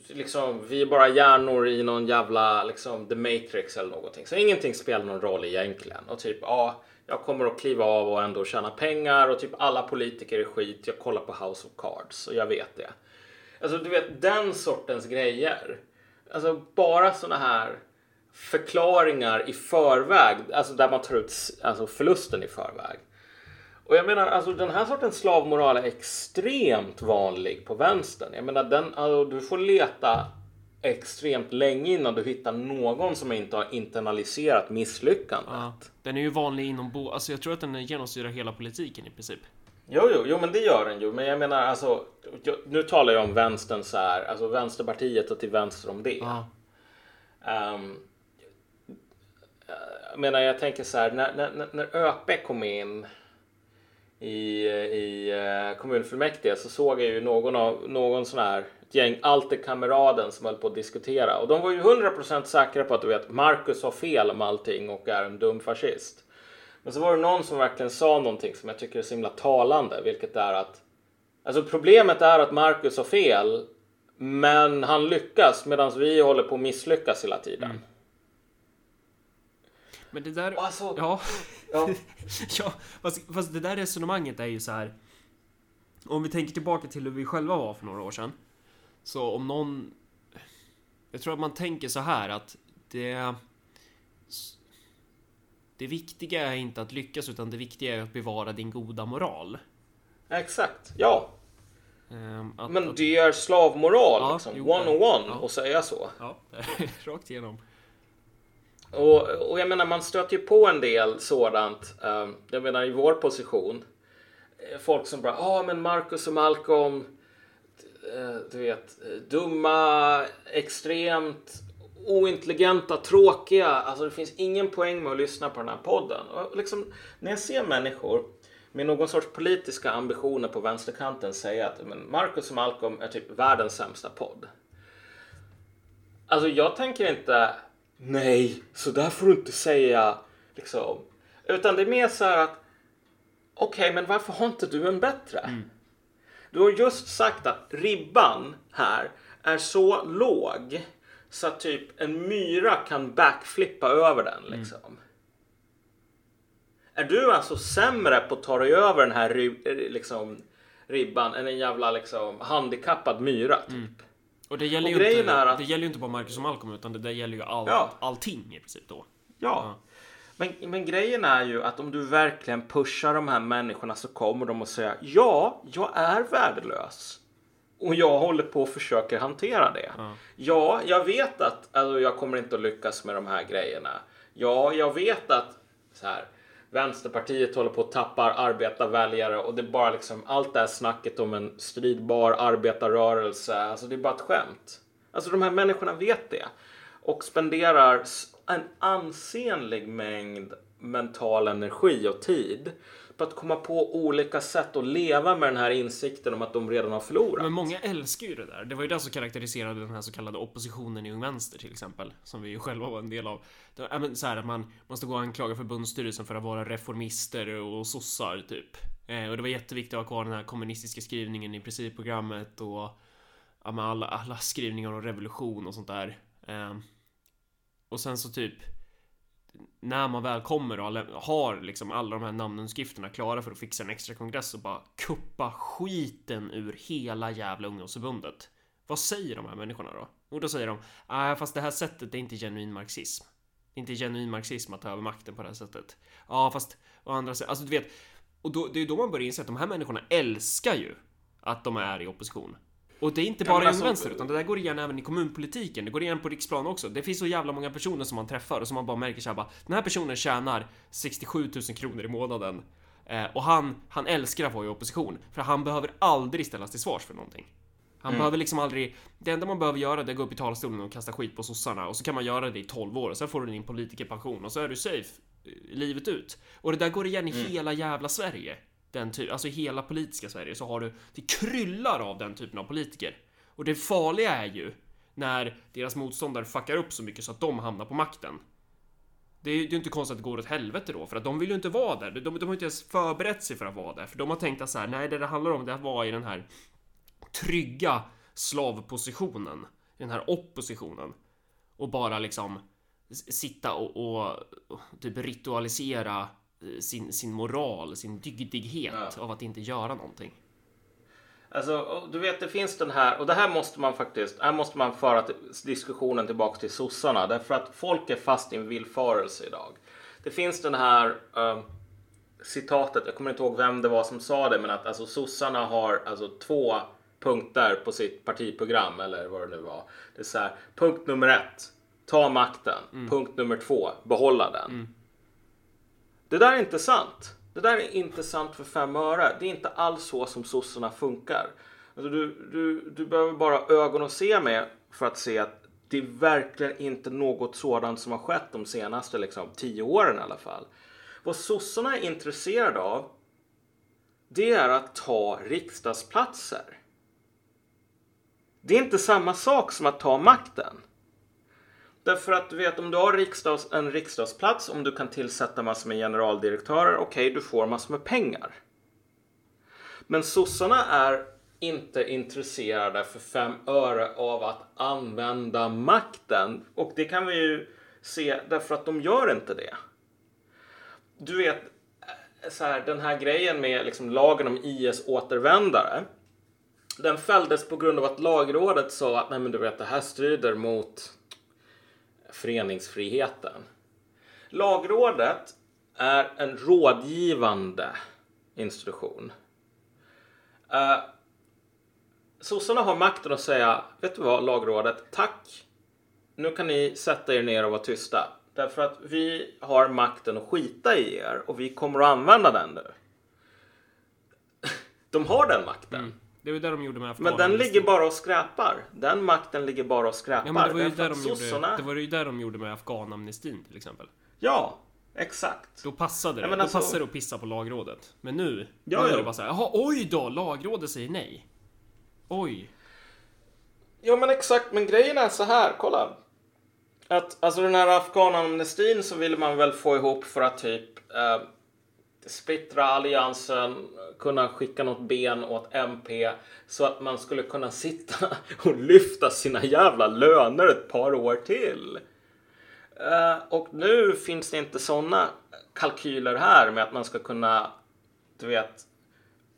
Speaker 2: liksom, vi är bara hjärnor i någon jävla liksom, The Matrix eller någonting. Så ingenting spelar någon roll egentligen. Och typ, ja, jag kommer att kliva av och ändå tjäna pengar och typ alla politiker är skit. Jag kollar på House of Cards och jag vet det. Alltså, du vet den sortens grejer. Alltså bara såna här förklaringar i förväg, alltså där man tar ut alltså förlusten i förväg. Och jag menar, alltså den här sortens slavmoral är extremt vanlig på vänstern. Jag menar, den, alltså, du får leta extremt länge innan du hittar någon som inte har internaliserat misslyckandet. Ja,
Speaker 1: den är ju vanlig inom bo... Alltså jag tror att den genomsyrar hela politiken i princip.
Speaker 2: Jo, jo, jo, men det gör den ju. Men jag menar alltså, nu talar jag om vänstern så här, alltså Vänsterpartiet och till vänster om det. Ja. Um, jag menar, jag tänker så här, när, när, när ÖP kom in i, i eh, kommunfullmäktige så såg jag ju någon, av, någon sån här ett gäng alterkameraden som höll på att diskutera och de var ju 100% säkra på att du vet Marcus har fel om allting och är en dum fascist. Men så var det någon som verkligen sa någonting som jag tycker är så himla talande, vilket är att alltså problemet är att Marcus har fel, men han lyckas medan vi håller på att misslyckas hela tiden. Mm.
Speaker 1: Men det där... Alltså, ja. Ja. (laughs) ja fast, fast, det där resonemanget är ju så här. Om vi tänker tillbaka till hur vi själva var för några år sedan. Så om någon... Jag tror att man tänker så här att det... Det viktiga är inte att lyckas utan det viktiga är att bevara din goda moral.
Speaker 2: Exakt, ja. Um, att, Men det är slavmoral, ja, liksom. one on one, ja. att säga så.
Speaker 1: Ja, (laughs) rakt igenom.
Speaker 2: Och, och jag menar, man stöter ju på en del sådant. Um, jag menar i vår position. Eh, folk som bara, ja ah, men Marcus och Malcolm. Eh, du vet, eh, dumma, extremt ointelligenta, tråkiga. Alltså det finns ingen poäng med att lyssna på den här podden. Och liksom, när jag ser människor med någon sorts politiska ambitioner på vänsterkanten säga att men Marcus och Malcolm är typ världens sämsta podd. Alltså jag tänker inte Nej, så där får du inte säga. Liksom. Utan det är mer så här att okej, okay, men varför har inte du en bättre? Mm. Du har just sagt att ribban här är så låg så att typ en myra kan backflippa över den mm. liksom. Mm. Är du alltså sämre på att ta dig över den här liksom, ribban än en jävla liksom, handikappad myra typ? Mm.
Speaker 1: Och det gäller, och ju inte, att... det gäller ju inte bara Marcus och Malcolm utan det där gäller ju all, ja. allting i princip då.
Speaker 2: Ja. Men, men grejen är ju att om du verkligen pushar de här människorna så kommer de att säga ja, jag är värdelös. Och jag håller på och försöker hantera det. Ja, ja jag vet att alltså, jag kommer inte att lyckas med de här grejerna. Ja, jag vet att så här, Vänsterpartiet håller på att tappa arbetarväljare och det är bara liksom allt det här snacket om en stridbar arbetarrörelse. Alltså det är bara ett skämt. Alltså de här människorna vet det och spenderar en ansenlig mängd mental energi och tid på att komma på olika sätt att leva med den här insikten om att de redan har förlorat.
Speaker 1: Men många älskar ju det där. Det var ju det som karaktäriserade den här så kallade oppositionen i Ung Vänster till exempel. Som vi ju själva var en del av. Det var, men, så här att man måste gå och anklaga förbundsstyrelsen för att vara reformister och sossar typ. Eh, och det var jätteviktigt att ha kvar den här kommunistiska skrivningen i principprogrammet och ja, alla, alla skrivningar om revolution och sånt där. Eh, och sen så typ när man väl kommer och har liksom alla de här namnunderskrifterna klara för att fixa en extra kongress och bara kuppa skiten ur hela jävla ungdomsförbundet. Vad säger de här människorna då? Och då säger de, nej fast det här sättet är inte genuin marxism. Det är inte genuin marxism att ta över makten på det här sättet. Ja fast å andra sidan, alltså du vet. Och då, det är då man börjar inse att de här människorna älskar ju att de är i opposition. Och det är inte bara ja, alltså, vänster, utan det där går igen även i kommunpolitiken. Det går igen på riksplan också. Det finns så jävla många personer som man träffar och som man bara märker såhär bara, den här personen tjänar 67 000 kronor i månaden. Eh, och han, han älskar att vara i opposition, för han behöver aldrig ställas till svars för någonting. Han mm. behöver liksom aldrig... Det enda man behöver göra det är att gå upp i talarstolen och kasta skit på sossarna och så kan man göra det i 12 år och sen får du din politikerpension och så är du safe eh, livet ut. Och det där går igen i mm. hela jävla Sverige den typ, alltså i hela politiska Sverige så har du, det kryllar av den typen av politiker. Och det farliga är ju när deras motståndare fuckar upp så mycket så att de hamnar på makten. Det är ju inte konstigt att det går åt helvete då, för att de vill ju inte vara där. De, de har inte ens förberett sig för att vara där, för de har tänkt att så här, nej, det det handlar om det att vara i den här trygga slavpositionen, i den här oppositionen och bara liksom sitta och, och, och typ ritualisera sin, sin moral, sin dygdighet ja. av att inte göra någonting.
Speaker 2: Alltså, du vet, det finns den här, och det här måste man faktiskt, här måste man föra diskussionen tillbaka till sossarna, därför att folk är fast i en villfarelse idag. Det finns den här uh, citatet, jag kommer inte ihåg vem det var som sa det, men att alltså sossarna har alltså två punkter på sitt partiprogram, eller vad det nu var. Det är så här, punkt nummer ett, ta makten. Mm. Punkt nummer två, behålla den. Mm. Det där är inte sant. Det där är inte sant för fem öre. Det är inte alls så som sossarna funkar. Alltså du, du, du behöver bara ögon att se med för att se att det är verkligen inte något sådant som har skett de senaste liksom, tio åren i alla fall. Vad sossarna är intresserade av det är att ta riksdagsplatser. Det är inte samma sak som att ta makten. Därför att du vet om du har riksdags, en riksdagsplats, om du kan tillsätta massor med generaldirektörer, okej okay, du får massor med pengar. Men sossarna är inte intresserade för fem öre av att använda makten. Och det kan vi ju se därför att de gör inte det. Du vet, eh, så här, den här grejen med liksom lagen om IS-återvändare. Den fälldes på grund av att lagrådet sa att nej men du vet det här strider mot föreningsfriheten. Lagrådet är en rådgivande institution. Eh, sossarna har makten att säga, vet du vad lagrådet, tack. Nu kan ni sätta er ner och vara tysta. Därför att vi har makten att skita i er och vi kommer att använda den nu. (laughs) De har den makten. Mm.
Speaker 1: Det var det de gjorde med
Speaker 2: Men den ligger bara och skräpar. Den makten ligger bara och skräpar. Ja, men
Speaker 1: det var ju där de gjorde, det var ju där de gjorde med afghanamnestin till exempel.
Speaker 2: Ja, exakt.
Speaker 1: Då passade det. Ja, alltså... Då passade det att pissa på lagrådet. Men nu, ja, nu är det bara såhär, jaha, oj då, lagrådet säger nej. Oj.
Speaker 2: Ja, men exakt, men grejen är så här, kolla. Att alltså den här afghanamnestin så ville man väl få ihop för att typ eh, splittra alliansen, kunna skicka något ben åt MP så att man skulle kunna sitta (laughs) och lyfta sina jävla löner ett par år till. Eh, och nu finns det inte sådana kalkyler här med att man ska kunna, du vet,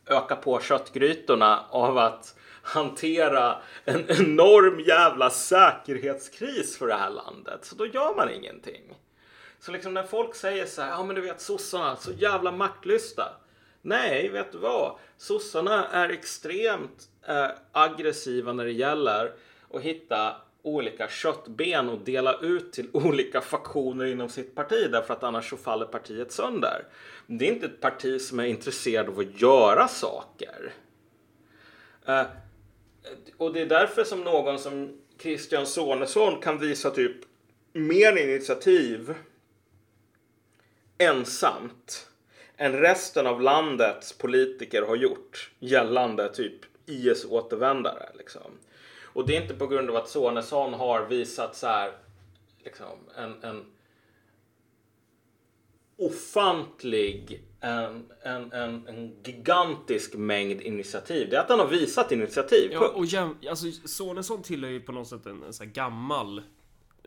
Speaker 2: öka på köttgrytorna av att hantera en enorm jävla säkerhetskris för det här landet. Så då gör man ingenting. Så liksom när folk säger så här, ja men du vet sossarna, så jävla maktlysta. Nej, vet du vad? Sossarna är extremt eh, aggressiva när det gäller att hitta olika köttben och dela ut till (laughs) olika faktioner inom sitt parti därför att annars så faller partiet sönder. Det är inte ett parti som är intresserad av att göra saker. Eh, och det är därför som någon som Christian Sonesson kan visa typ mer initiativ ensamt än resten av landets politiker har gjort gällande typ IS-återvändare. Liksom. Och det är inte på grund av att Sonesson har visat så här, liksom, en, en ofantlig, en, en, en, en, gigantisk mängd initiativ. Det är att han har visat initiativ.
Speaker 1: Ja, och jäm, alltså, Sonesson tillhör ju på något sätt en, en så gammal...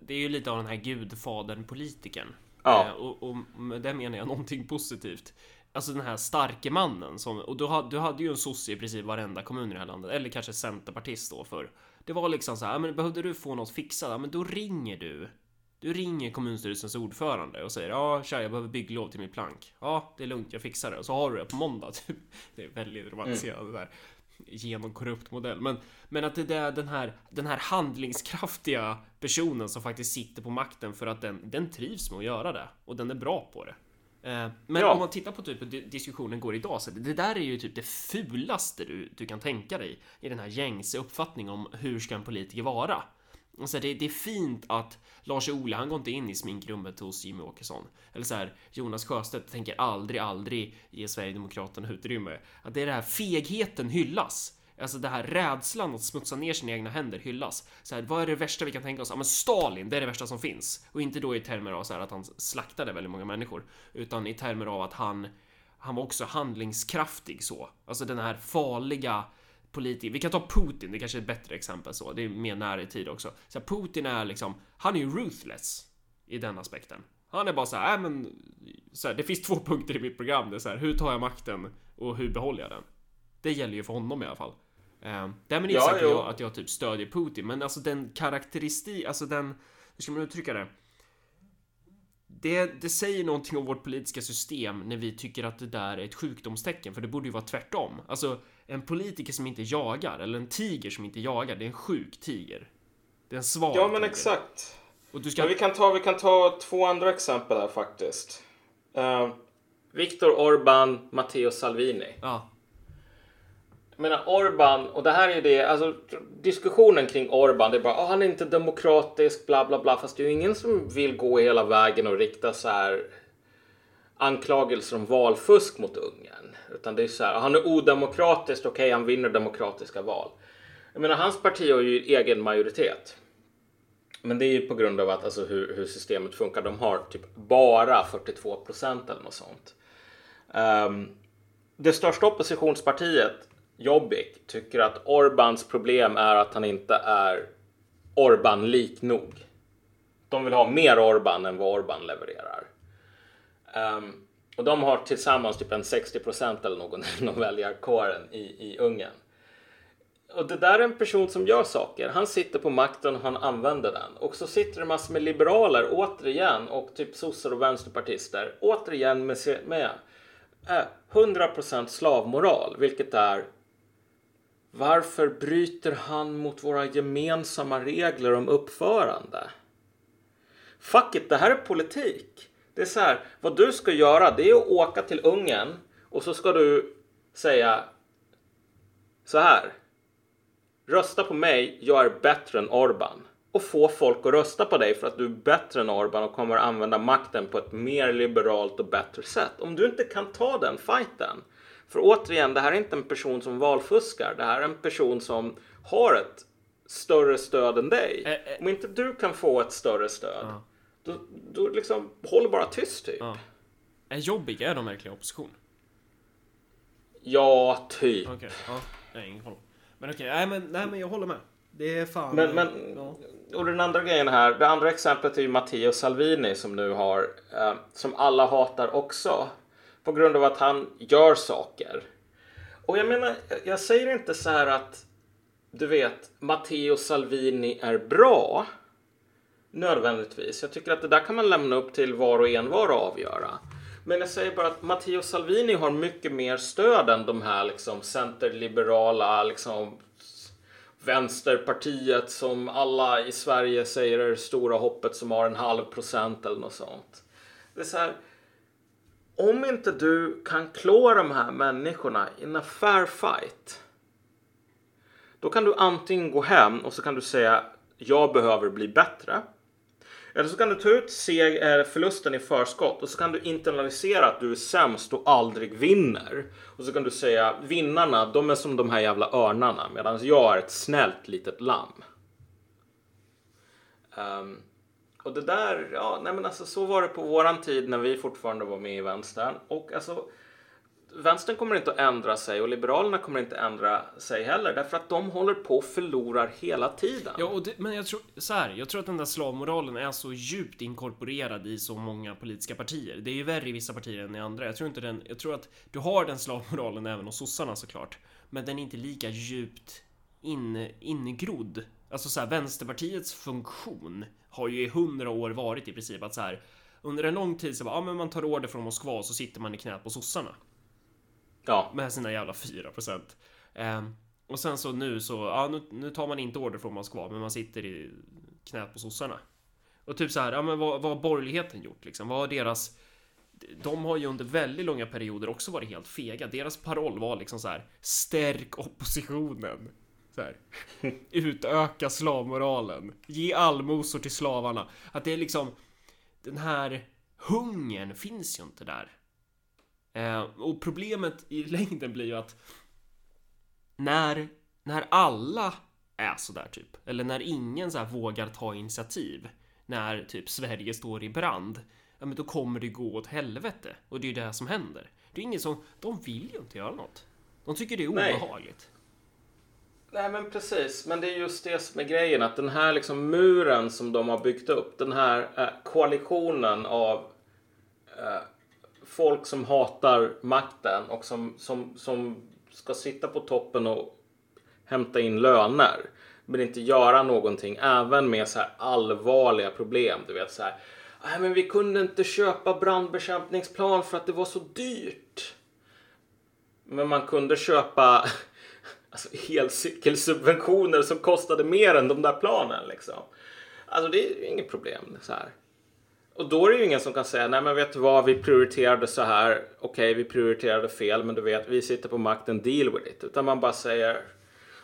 Speaker 1: Det är ju lite av den här gudfadern politikern.
Speaker 2: Ja.
Speaker 1: Eh, och, och med det menar jag någonting positivt. Alltså den här starke mannen som, och du, hade, du hade ju en sosse i princip varenda kommun i det här landet, eller kanske centerpartist då för. Det var liksom så här, men behövde du få något fixat, ja, men då ringer du. Du ringer kommunstyrelsens ordförande och säger ja, tja, jag behöver bygglov till min plank. Ja, det är lugnt, jag fixar det. Och så har du det på måndag. Typ. Det är väldigt romantiserat mm. där genomkorrupt modell. Men, men att det är den här, den här handlingskraftiga personen som faktiskt sitter på makten för att den, den trivs med att göra det och den är bra på det. Eh, men ja. om man tittar på typ hur diskussionen går idag, så det där är ju typ det fulaste du, du kan tänka dig i den här gängse uppfattningen om hur ska en politiker vara. Så det, det är fint att Lars-Ola, han går inte in i sminkrummet hos Jimmy Åkesson. Eller så här, Jonas Sjöstedt tänker aldrig, aldrig ge Sverigedemokraterna utrymme. Att det är det här fegheten hyllas. Alltså det här rädslan att smutsa ner sina egna händer hyllas. Så här, vad är det värsta vi kan tänka oss? Ja men Stalin, det är det värsta som finns. Och inte då i termer av så här att han slaktade väldigt många människor. Utan i termer av att han, han var också handlingskraftig så. Alltså den här farliga politiker. Vi kan ta Putin, det kanske är ett bättre exempel så. Det är mer nära i tid också. Så Putin är liksom, han är ju ruthless i den aspekten. Han är bara så här, äh, men så här, det finns två (laughs) punkter i mitt program. Det är så här, hur tar jag makten och hur behåller jag den? Det gäller ju för honom i alla fall. Eh, därmed inte ja, sagt att jag, att jag typ stödjer Putin, men alltså den karaktäristik, alltså den, hur ska man uttrycka det? Det, det säger någonting om vårt politiska system när vi tycker att det där är ett sjukdomstecken, för det borde ju vara tvärtom. Alltså, en politiker som inte jagar, eller en tiger som inte jagar, det är en sjuk tiger. Det är en svag
Speaker 2: Ja, men tiger. exakt. Och du ska... Men vi, kan ta, vi kan ta två andra exempel här faktiskt. Uh, Viktor Orban, Matteo Salvini.
Speaker 1: Ja.
Speaker 2: Jag menar Orban, och det här är det, alltså diskussionen kring Orban, det är bara, oh, han är inte demokratisk, bla bla bla, fast det är ju ingen som vill gå hela vägen och rikta så här anklagelser om valfusk mot Ungern. Utan det är så här, han är odemokratisk, okej, okay, han vinner demokratiska val. Jag menar, hans parti har ju egen majoritet. Men det är ju på grund av att, alltså, hur, hur systemet funkar. De har typ bara 42 procent eller något sånt. Um, det största oppositionspartiet Jobbik tycker att Orbans problem är att han inte är Orban-lik nog. De vill ha mer Orban än vad Orban levererar. Um, och de har tillsammans typ en 60 procent eller någon (laughs) inom väljarkåren i, i Ungern. Och det där är en person som gör saker. Han sitter på makten och han använder den. Och så sitter det massor med liberaler återigen och typ sossar och vänsterpartister återigen med, med eh, 100% slavmoral, vilket är varför bryter han mot våra gemensamma regler om uppförande? Fuck it, det här är politik. Det är så här, vad du ska göra det är att åka till Ungern och så ska du säga så här. Rösta på mig, jag är bättre än Orban. Och få folk att rösta på dig för att du är bättre än Orban och kommer att använda makten på ett mer liberalt och bättre sätt. Om du inte kan ta den fighten för återigen, det här är inte en person som valfuskar. Det här är en person som har ett större stöd än dig. Ä Om inte du kan få ett större stöd, ja. Då, då liksom håll bara tyst typ. Ja.
Speaker 1: Är Jobbik, är de verkligen opposition?
Speaker 2: Ja, typ.
Speaker 1: Okej, okay. ja, har ingen koll. Men okej, okay. nej, men, nej men jag håller med. Det är fan...
Speaker 2: Men, men ja. och den andra grejen här, det andra exemplet är ju Matteo Salvini som nu har, eh, som alla hatar också på grund av att han gör saker. Och jag menar, jag säger inte så här att du vet, Matteo Salvini är bra. Nödvändigtvis. Jag tycker att det där kan man lämna upp till var och en var och avgöra. Men jag säger bara att Matteo Salvini har mycket mer stöd än de här liksom centerliberala liksom Vänsterpartiet som alla i Sverige säger är det stora hoppet som har en halv procent eller något sånt. Det är så här. Om inte du kan klå de här människorna in a fair fight. Då kan du antingen gå hem och så kan du säga jag behöver bli bättre. Eller så kan du ta ut seg, eh, förlusten i förskott och så kan du internalisera att du är sämst och aldrig vinner. Och så kan du säga vinnarna, de är som de här jävla örnarna medan jag är ett snällt litet lamm. Um, och det där, ja, nej men alltså så var det på våran tid när vi fortfarande var med i vänstern. Och alltså vänstern kommer inte att ändra sig och liberalerna kommer inte att ändra sig heller därför att de håller på och förlorar hela tiden.
Speaker 1: Ja, och det, men jag tror så här. Jag tror att den där slavmoralen är så djupt inkorporerad i så många politiska partier. Det är ju värre i vissa partier än i andra. Jag tror inte den. Jag tror att du har den slavmoralen även hos sossarna såklart, men den är inte lika djupt in, ingrodd. Alltså så här, Vänsterpartiets funktion har ju i hundra år varit i princip att så här under en lång tid så bara, ja, men man tar order från Moskva och så sitter man i knät på sossarna.
Speaker 2: Ja.
Speaker 1: Med sina jävla 4%. Eh, och sen så nu så, ja nu, nu tar man inte order från Moskva men man sitter i knät på sossarna. Och typ så här, ja men vad, vad har borgerligheten gjort liksom? Vad har deras... De har ju under väldigt långa perioder också varit helt fega. Deras paroll var liksom så här, stärk oppositionen. Så här. (laughs) Utöka slavmoralen. Ge allmosor till slavarna. Att det är liksom, den här hungern finns ju inte där. Eh, och problemet i (laughs) längden blir ju att när, när alla är sådär typ, eller när ingen så vågar ta initiativ, när typ Sverige står i brand, ja men då kommer det gå åt helvete. Och det är ju det som händer. Det är ingen som, de vill ju inte göra något. De tycker det är obehagligt.
Speaker 2: Nej. Nej men precis, men det är just det som är grejen att den här liksom muren som de har byggt upp, den här eh, koalitionen av eh, folk som hatar makten och som, som, som ska sitta på toppen och hämta in löner men inte göra någonting även med så här allvarliga problem. Du vet så här. Nej, men vi kunde inte köpa brandbekämpningsplan för att det var så dyrt. Men man kunde köpa (laughs) alltså, elcykelsubventioner som kostade mer än de där planen liksom. Alltså det är inget problem så här. Och då är det ju ingen som kan säga nej men vet du vad vi prioriterade så här. Okej okay, vi prioriterade fel men du vet vi sitter på makten deal with it. Utan man bara säger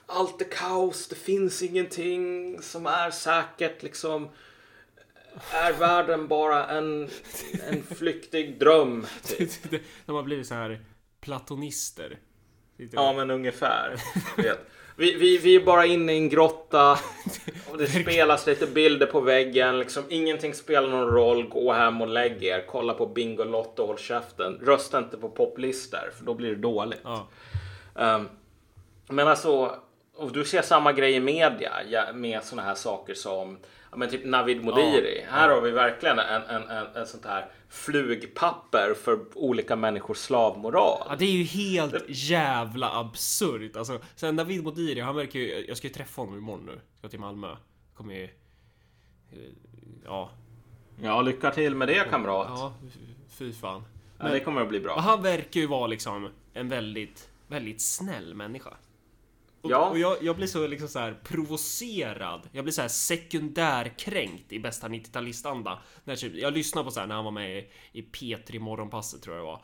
Speaker 2: allt är kaos, det finns ingenting som är säkert liksom. Är världen bara en, en flyktig dröm?
Speaker 1: Typ. (laughs) De har blivit så här platonister.
Speaker 2: Ja men ungefär. Vi, vi, vi är bara inne i en grotta. Och (laughs) det spelas lite bilder på väggen. Liksom, ingenting spelar någon roll. Gå hem och lägg er. Kolla på Bingolotto och håll käften. Rösta inte på poplistor för då blir det dåligt. Ja. Um, men alltså, och du ser samma grej i media med sådana här saker som men typ Navid Modiri. Ja. Här har vi verkligen en, en, en, en sånt här flugpapper för olika människors slavmoral.
Speaker 1: Ja, det är ju helt jävla absurt. Alltså, sen Navid Modiri, han verkar ju... Jag ska ju träffa honom imorgon nu. Ska till Malmö. Kommer ju... Ja.
Speaker 2: Ja, lycka till med det kamrat.
Speaker 1: Ja, fy fan.
Speaker 2: Men, ja, det kommer att bli bra.
Speaker 1: Han verkar ju vara liksom en väldigt, väldigt snäll människa. Och,
Speaker 2: ja.
Speaker 1: och jag, jag, blir så liksom så här provocerad. Jag blir så här sekundärkränkt i bästa 90-talistanda. Typ, jag lyssnade på så här när han var med i, i P3 Morgonpasset tror jag det var.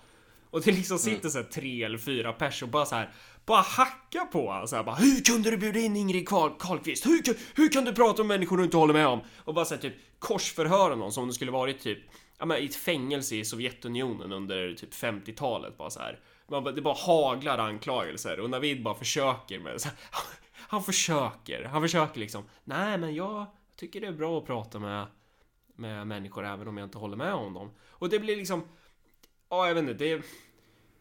Speaker 1: Och det liksom sitter mm. så här tre eller fyra pers och bara så här bara hacka på honom så här, bara Hur kunde du bjuda in Ingrid Karl Karlqvist? Hur, hur kan du prata om människor du inte håller med om? Och bara så här, typ korsförhöra någon som om det skulle varit typ ja, men, i ett fängelse i Sovjetunionen under typ 50-talet bara så här. Man, det bara haglar anklagelser och Navid bara försöker med så (laughs) Han försöker, han försöker liksom Nej men jag tycker det är bra att prata med Med människor även om jag inte håller med om dem Och det blir liksom Ja jag vet inte, det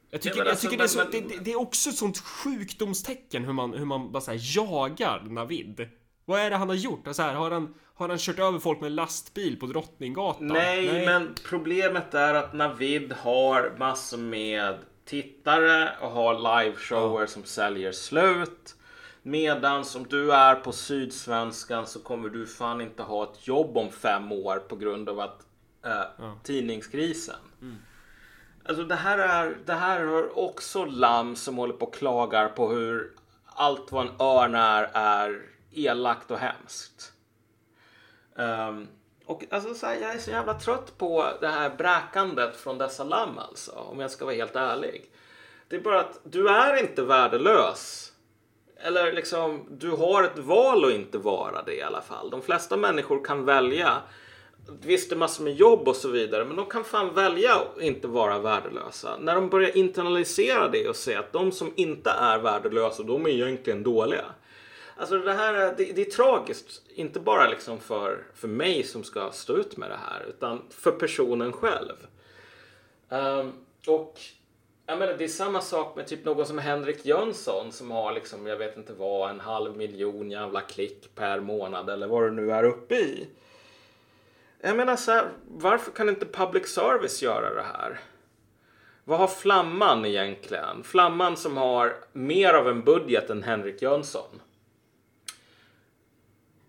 Speaker 1: jag tycker, ja, alltså, jag tycker men, det, är så, men, det, det, är också ett sånt sjukdomstecken hur man, hur man bara så jagar Navid. Vad är det han har gjort? Så här, har, han, har han kört över folk med lastbil på Drottninggatan?
Speaker 2: Nej, Nej, men problemet är att Navid har massor med tittare och har liveshower ja. som säljer slut. Medan om du är på Sydsvenskan så kommer du fan inte ha ett jobb om fem år på grund av att äh, ja. tidningskrisen. Mm. Alltså det här är det här är också lamm som håller på och klagar på hur allt vad en örn är, är elakt och hemskt. Um, och alltså, så här, jag är så jävla trött på det här bräkandet från dessa lamm alltså, om jag ska vara helt ärlig. Det är bara att du är inte värdelös. Eller liksom, du har ett val att inte vara det i alla fall. De flesta människor kan välja. Visst, det är massor med jobb och så vidare, men de kan fan välja att inte vara värdelösa. När de börjar internalisera det och säga att de som inte är värdelösa, de är egentligen dåliga. Alltså det här är, det, det, är tragiskt. Inte bara liksom för, för mig som ska stå ut med det här, utan för personen själv. Um, och jag menar, det är samma sak med typ någon som Henrik Jönsson som har liksom, jag vet inte vad, en halv miljon jävla klick per månad eller vad det nu är uppe i. Jag menar så här, varför kan inte public service göra det här? Vad har Flamman egentligen? Flamman som har mer av en budget än Henrik Jönsson.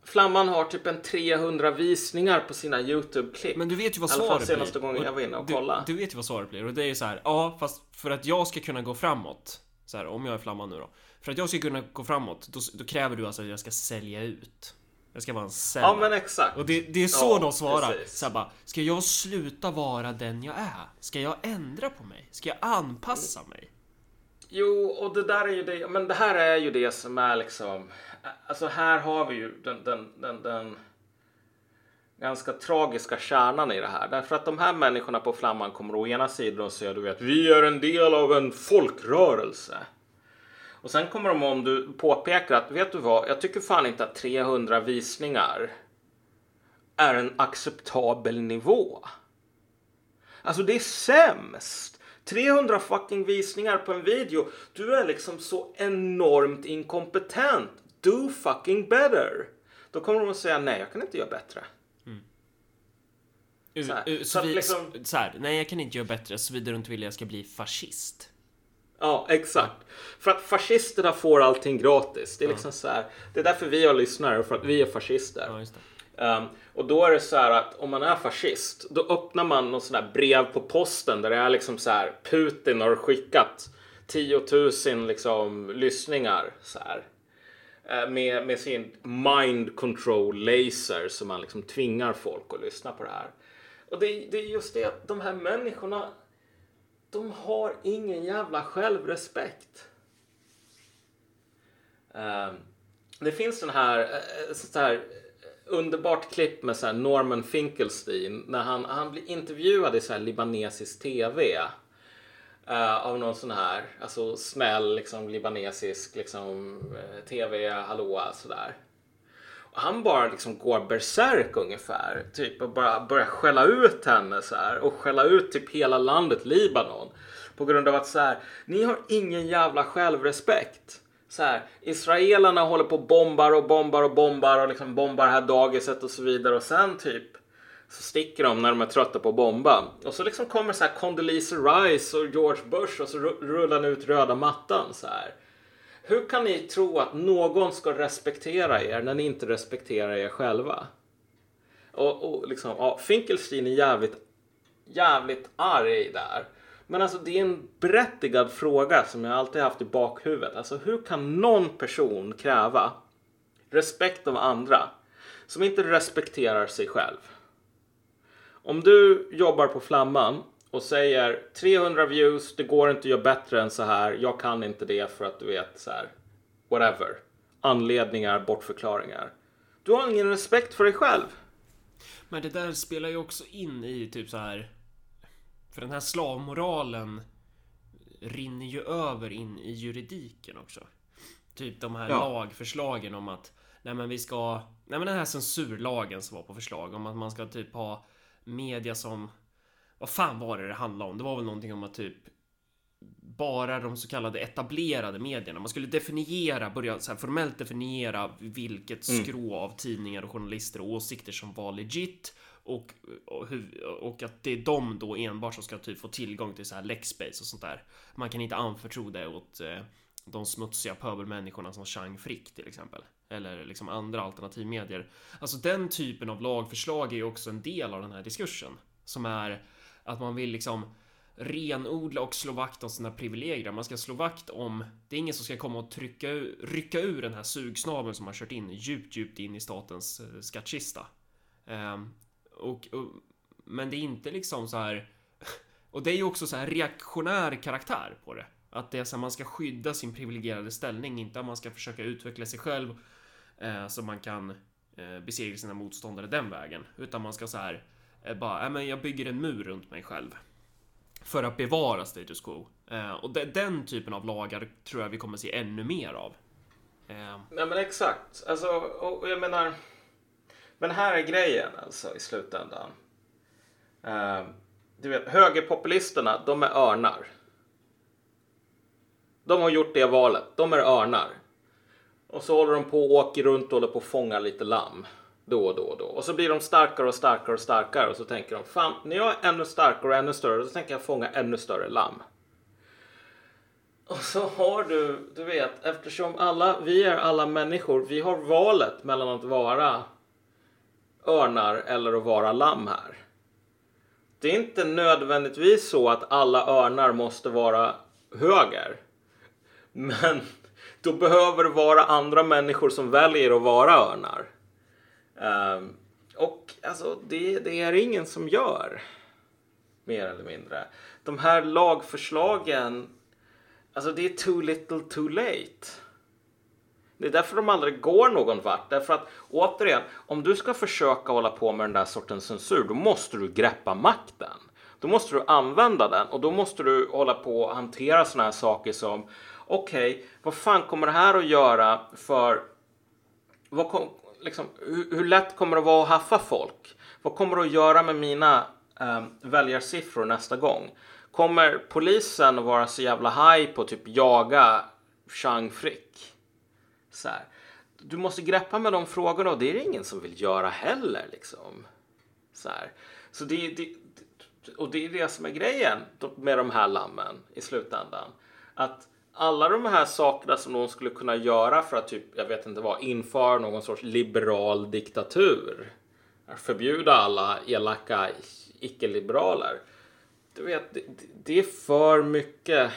Speaker 2: Flamman har typ en 300 visningar på sina YouTube-klipp.
Speaker 1: Men du vet ju vad svaret blir.
Speaker 2: senaste gången jag var inne och kollade.
Speaker 1: Du, du, vet ju vad svaret blir och det är ju så här, ja fast för att jag ska kunna gå framåt. Så här, om jag är Flamman nu då. För att jag ska kunna gå framåt, då, då kräver du alltså att jag ska sälja ut. Jag ska vara en säljare.
Speaker 2: Ja men exakt.
Speaker 1: Och det, det är så ja, de svarar. Precis. Så här bara, ska jag sluta vara den jag är? Ska jag ändra på mig? Ska jag anpassa mig?
Speaker 2: Jo, och det där är ju det, men det här är ju det som är liksom Alltså här har vi ju den, den, den, den ganska tragiska kärnan i det här. Därför att de här människorna på Flamman kommer å ena sidan och säger du vet, vi är en del av en folkrörelse. Och sen kommer de om du påpekar att, vet du vad, jag tycker fan inte att 300 visningar är en acceptabel nivå. Alltså det är sämst. 300 fucking visningar på en video. Du är liksom så enormt inkompetent do fucking better. Då kommer de att säga nej, jag kan inte göra bättre. Mm.
Speaker 1: Så, här. så, vi, liksom... så här, nej jag kan inte göra bättre såvida du inte vill att jag ska bli fascist.
Speaker 2: Ja, exakt. För att fascisterna får allting gratis. Det är liksom så här, det är därför vi har lyssnare, för att vi är fascister. Ja, um, och då är det så här att om man är fascist, då öppnar man något sånt där brev på posten där det är liksom så här, Putin har skickat 10 000 liksom lyssningar så här. Eh, med, med sin mind control laser som man liksom tvingar folk att lyssna på det här. Och det, det är just det att de här människorna, de har ingen jävla självrespekt. Eh, det finns den här, eh, så här underbart klipp med så Norman Finkelstein när han, han blir intervjuad i så här libanesisk tv. Uh, av någon sån här, alltså snäll liksom libanesisk liksom uh, tv hallå sådär. Och han bara liksom går berserk ungefär, typ och bara börjar skälla ut henne så här och skälla ut typ hela landet Libanon på grund av att så här, ni har ingen jävla självrespekt. Så här, israelerna håller på och bombar och bombar och bombar och liksom bombar det här dagiset och så vidare och sen typ så sticker de när de är trötta på att bomba. Och så liksom kommer så här Condoleezza Rice och George Bush och så rullar ni ut röda mattan så här. Hur kan ni tro att någon ska respektera er när ni inte respekterar er själva? Och, och liksom, ja, Finkelstein är jävligt, jävligt arg där. Men alltså det är en berättigad fråga som jag alltid haft i bakhuvudet. Alltså hur kan någon person kräva respekt av andra som inte respekterar sig själv? Om du jobbar på Flamman och säger 300 views, det går inte att göra bättre än så här. Jag kan inte det för att du vet så här. Whatever. Anledningar, bortförklaringar. Du har ingen respekt för dig själv.
Speaker 1: Men det där spelar ju också in i typ så här. För den här slavmoralen rinner ju över in i juridiken också. Typ de här ja. lagförslagen om att Nej men vi ska Nej men den här censurlagen som var på förslag om att man ska typ ha media som... Vad fan var det det handlade om? Det var väl någonting om att typ bara de så kallade etablerade medierna. Man skulle definiera, börja så här formellt definiera vilket mm. skrå av tidningar och journalister och åsikter som var legit och, och, och, att det är de då enbart som ska typ få tillgång till så här lexspace och sånt där. Man kan inte anförtro det åt eh, de smutsiga pöbelmänniskorna som Chang Frick till exempel. Eller liksom andra alternativmedier. Alltså den typen av lagförslag är ju också en del av den här diskursen. Som är att man vill liksom renodla och slå vakt om sina privilegier. Man ska slå vakt om, det är ingen som ska komma och trycka, rycka ur den här sugsnaveln som har kört in djupt, djupt in i statens eh, skattkista. Um, och, och, men det är inte liksom så här, (laughs) och det är ju också så här reaktionär karaktär på det. Att det är så här, man ska skydda sin privilegierade ställning, inte att man ska försöka utveckla sig själv Eh, så man kan eh, besegra sina motståndare den vägen. Utan man ska så här, eh, bara, äh, men jag bygger en mur runt mig själv för att bevara status quo. Eh, och de, den typen av lagar tror jag vi kommer se ännu mer av.
Speaker 2: Eh. Nej men exakt. Alltså, och, jag menar. Men här är grejen alltså i slutändan. Eh, du vet, högerpopulisterna, de är örnar. De har gjort det valet. De är örnar. Och så håller de på och åker runt och håller på att fånga lite lamm då och då och då. Och så blir de starkare och starkare och starkare och så tänker de fan, när jag är ännu starkare och ännu större, då tänker jag fånga ännu större lamm. Och så har du, du vet, eftersom alla, vi är alla människor, vi har valet mellan att vara örnar eller att vara lamm här. Det är inte nödvändigtvis så att alla örnar måste vara höger. Men då behöver det vara andra människor som väljer att vara örnar. Um, och alltså det, det är ingen som gör. Mer eller mindre. De här lagförslagen, alltså det är too little too late. Det är därför de aldrig går någon vart. Därför att återigen, om du ska försöka hålla på med den där sortens censur, då måste du greppa makten. Då måste du använda den och då måste du hålla på och hantera sådana här saker som okej, okay, vad fan kommer det här att göra för vad, kom, liksom, hur, hur, lätt kommer det vara att haffa folk? Vad kommer det att göra med mina eh, väljarsiffror nästa gång? Kommer polisen att vara så jävla high på att typ jaga Chang Frick? Så här. Du måste greppa med de frågorna och det är det ingen som vill göra heller. Liksom. Så, här. så det, det, och det är det som är grejen med de här lammen i slutändan. Att alla de här sakerna som någon skulle kunna göra för att typ, jag vet inte vad, införa någon sorts liberal diktatur. Förbjuda alla elaka icke-liberaler. Du vet, det, det, är för mycket.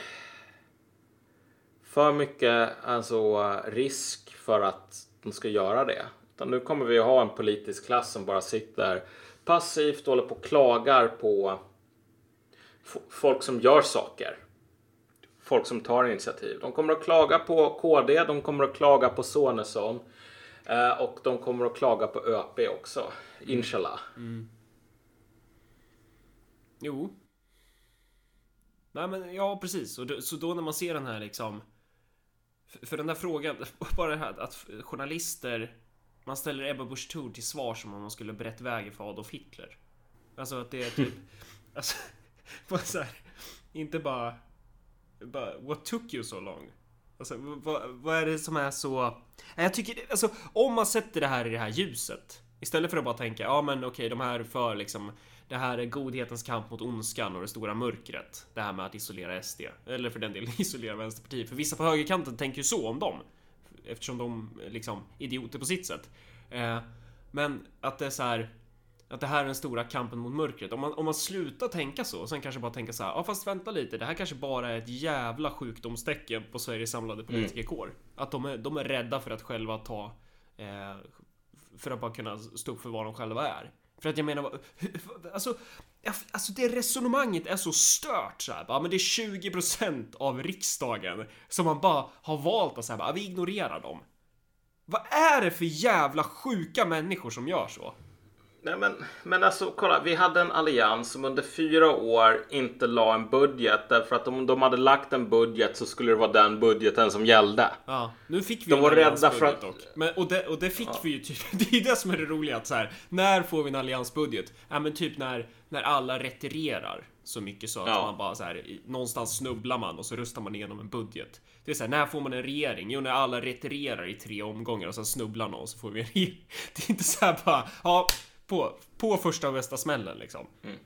Speaker 2: För mycket alltså risk för att de ska göra det. Utan nu kommer vi att ha en politisk klass som bara sitter passivt och håller på och klagar på folk som gör saker folk som tar initiativ. De kommer att klaga på KD, de kommer att klaga på Sonesson eh, och de kommer att klaga på ÖP också. Inshallah. Mm.
Speaker 1: Jo. Nej men ja precis. Och då, så då när man ser den här liksom. För, för den där frågan, (laughs) bara det här att journalister man ställer Ebba Busch Thor till svar som om man skulle brett vägen för Adolf Hitler. Alltså att det är typ... (laughs) alltså, (laughs) här, inte bara bara, what took you so long? Alltså, vad, vad är det som är så... Jag tycker, alltså, om man sätter det här i det här ljuset. Istället för att bara tänka, ja men okej, de här för liksom... Det här är godhetens kamp mot ondskan och det stora mörkret. Det här med att isolera SD. Eller för den delen (laughs) isolera Vänsterpartiet. För vissa på högerkanten tänker ju så om dem. Eftersom de liksom idioter på sitt sätt. Eh, men att det är så här att det här är den stora kampen mot mörkret. Om man, om man slutar tänka så, och sen kanske bara tänka så här, ja fast vänta lite, det här kanske bara är ett jävla sjukdomstecken på Sveriges samlade politikerkår. Mm. Att de är, de är rädda för att själva ta, eh, för att bara kunna stå upp för vad de själva är. För att jag menar, alltså, alltså det resonemanget är så stört så här, bara, men det är 20% av riksdagen som man bara har valt att säga, vi ignorerar dem. Vad är det för jävla sjuka människor som gör så?
Speaker 2: Nej, men, men alltså kolla, vi hade en allians som under fyra år inte la en budget därför att om de hade lagt en budget så skulle det vara den budgeten som gällde.
Speaker 1: Ja, nu fick vi de var rädda för att... Men, och, det, och det fick ja. vi ju typ. (laughs) Det är det som är det roliga att så här, när får vi en alliansbudget? Ja, men typ när, när alla retirerar så mycket så att ja. man bara så här, någonstans snubblar man och så röstar man igenom en budget. Det är så här, när får man en regering? Jo, när alla retirerar i tre omgångar och sen snubblar någon så får vi en regering. (laughs) Det är inte så här bara, ja, på, på första och bästa smällen liksom. Mm.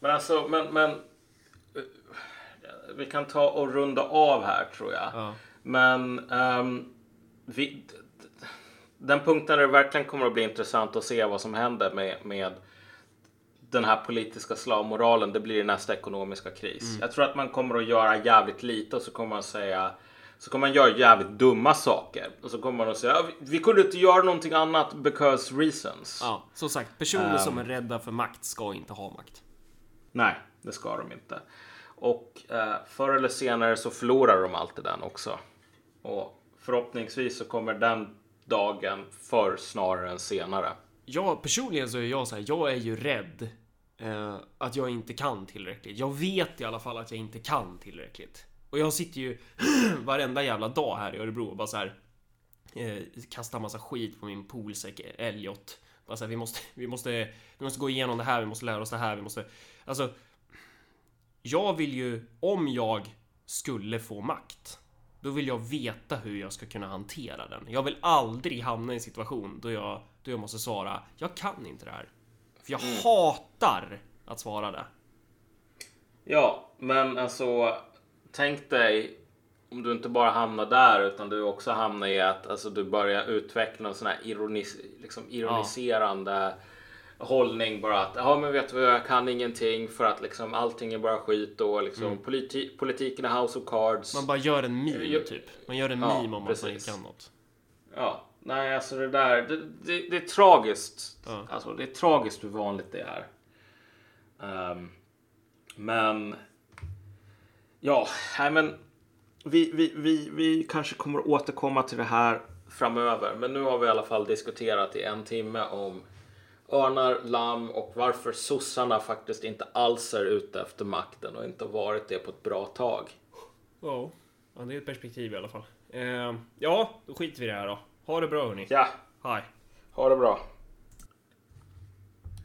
Speaker 2: Men alltså, men, men eh, vi kan ta och runda av här tror jag. Ja. Men um, vi, den punkten där det verkligen kommer att bli intressant att se vad som händer med, med den här politiska slavmoralen, det blir nästa ekonomiska kris. Jag tror att man kommer att göra jävligt lite och så kommer man säga så kommer man göra jävligt dumma saker. Och så kommer man att säga "Ja, vi, kunde inte göra någonting annat because reasons.
Speaker 1: Ja, som sagt, personer som är rädda för makt ska inte ha makt.
Speaker 2: Nej, det ska de inte. Och eh, förr eller senare så förlorar de alltid den också. Och förhoppningsvis så kommer den dagen förr snarare än senare.
Speaker 1: Jag personligen så är jag så här, jag är ju rädd eh, att jag inte kan tillräckligt. Jag vet i alla fall att jag inte kan tillräckligt. Och jag sitter ju (gasps) varenda jävla dag här i Örebro och bara så här eh, kastar massa skit på min poolsäck Elliot. Bara så här, vi måste, vi måste, vi måste gå igenom det här, vi måste lära oss det här, vi måste, alltså. Jag vill ju, om jag skulle få makt, då vill jag veta hur jag ska kunna hantera den. Jag vill aldrig hamna i en situation då jag, då jag måste svara, jag kan inte det här. För jag hatar att svara det.
Speaker 2: Ja, men alltså tänk dig om du inte bara hamnar där utan du också hamnar i att alltså, du börjar utveckla en sån här ironis, liksom ironiserande hållning bara att ja men vet du vad jag kan ingenting för att liksom allting är bara skit och liksom politi politiken är house of cards.
Speaker 1: Man bara gör en meme typ. Man gör en
Speaker 2: Ja,
Speaker 1: meme om man inte kan något.
Speaker 2: Ja, nej alltså det där, det, det, det är tragiskt.
Speaker 1: Ja.
Speaker 2: Alltså det är tragiskt hur vanligt det är. Ehm, men ja, nej men vi, vi, vi, vi kanske kommer att återkomma till det här framöver. Men nu har vi i alla fall diskuterat i en timme om örnar, lamm och varför sossarna faktiskt inte alls är ute efter makten och inte varit det på ett bra tag.
Speaker 1: Ja, ja, det är ett perspektiv i alla fall. Eh, ja, då skiter vi i det här då. Ha det bra hörni.
Speaker 2: Ja,
Speaker 1: Hej.
Speaker 2: ha det bra.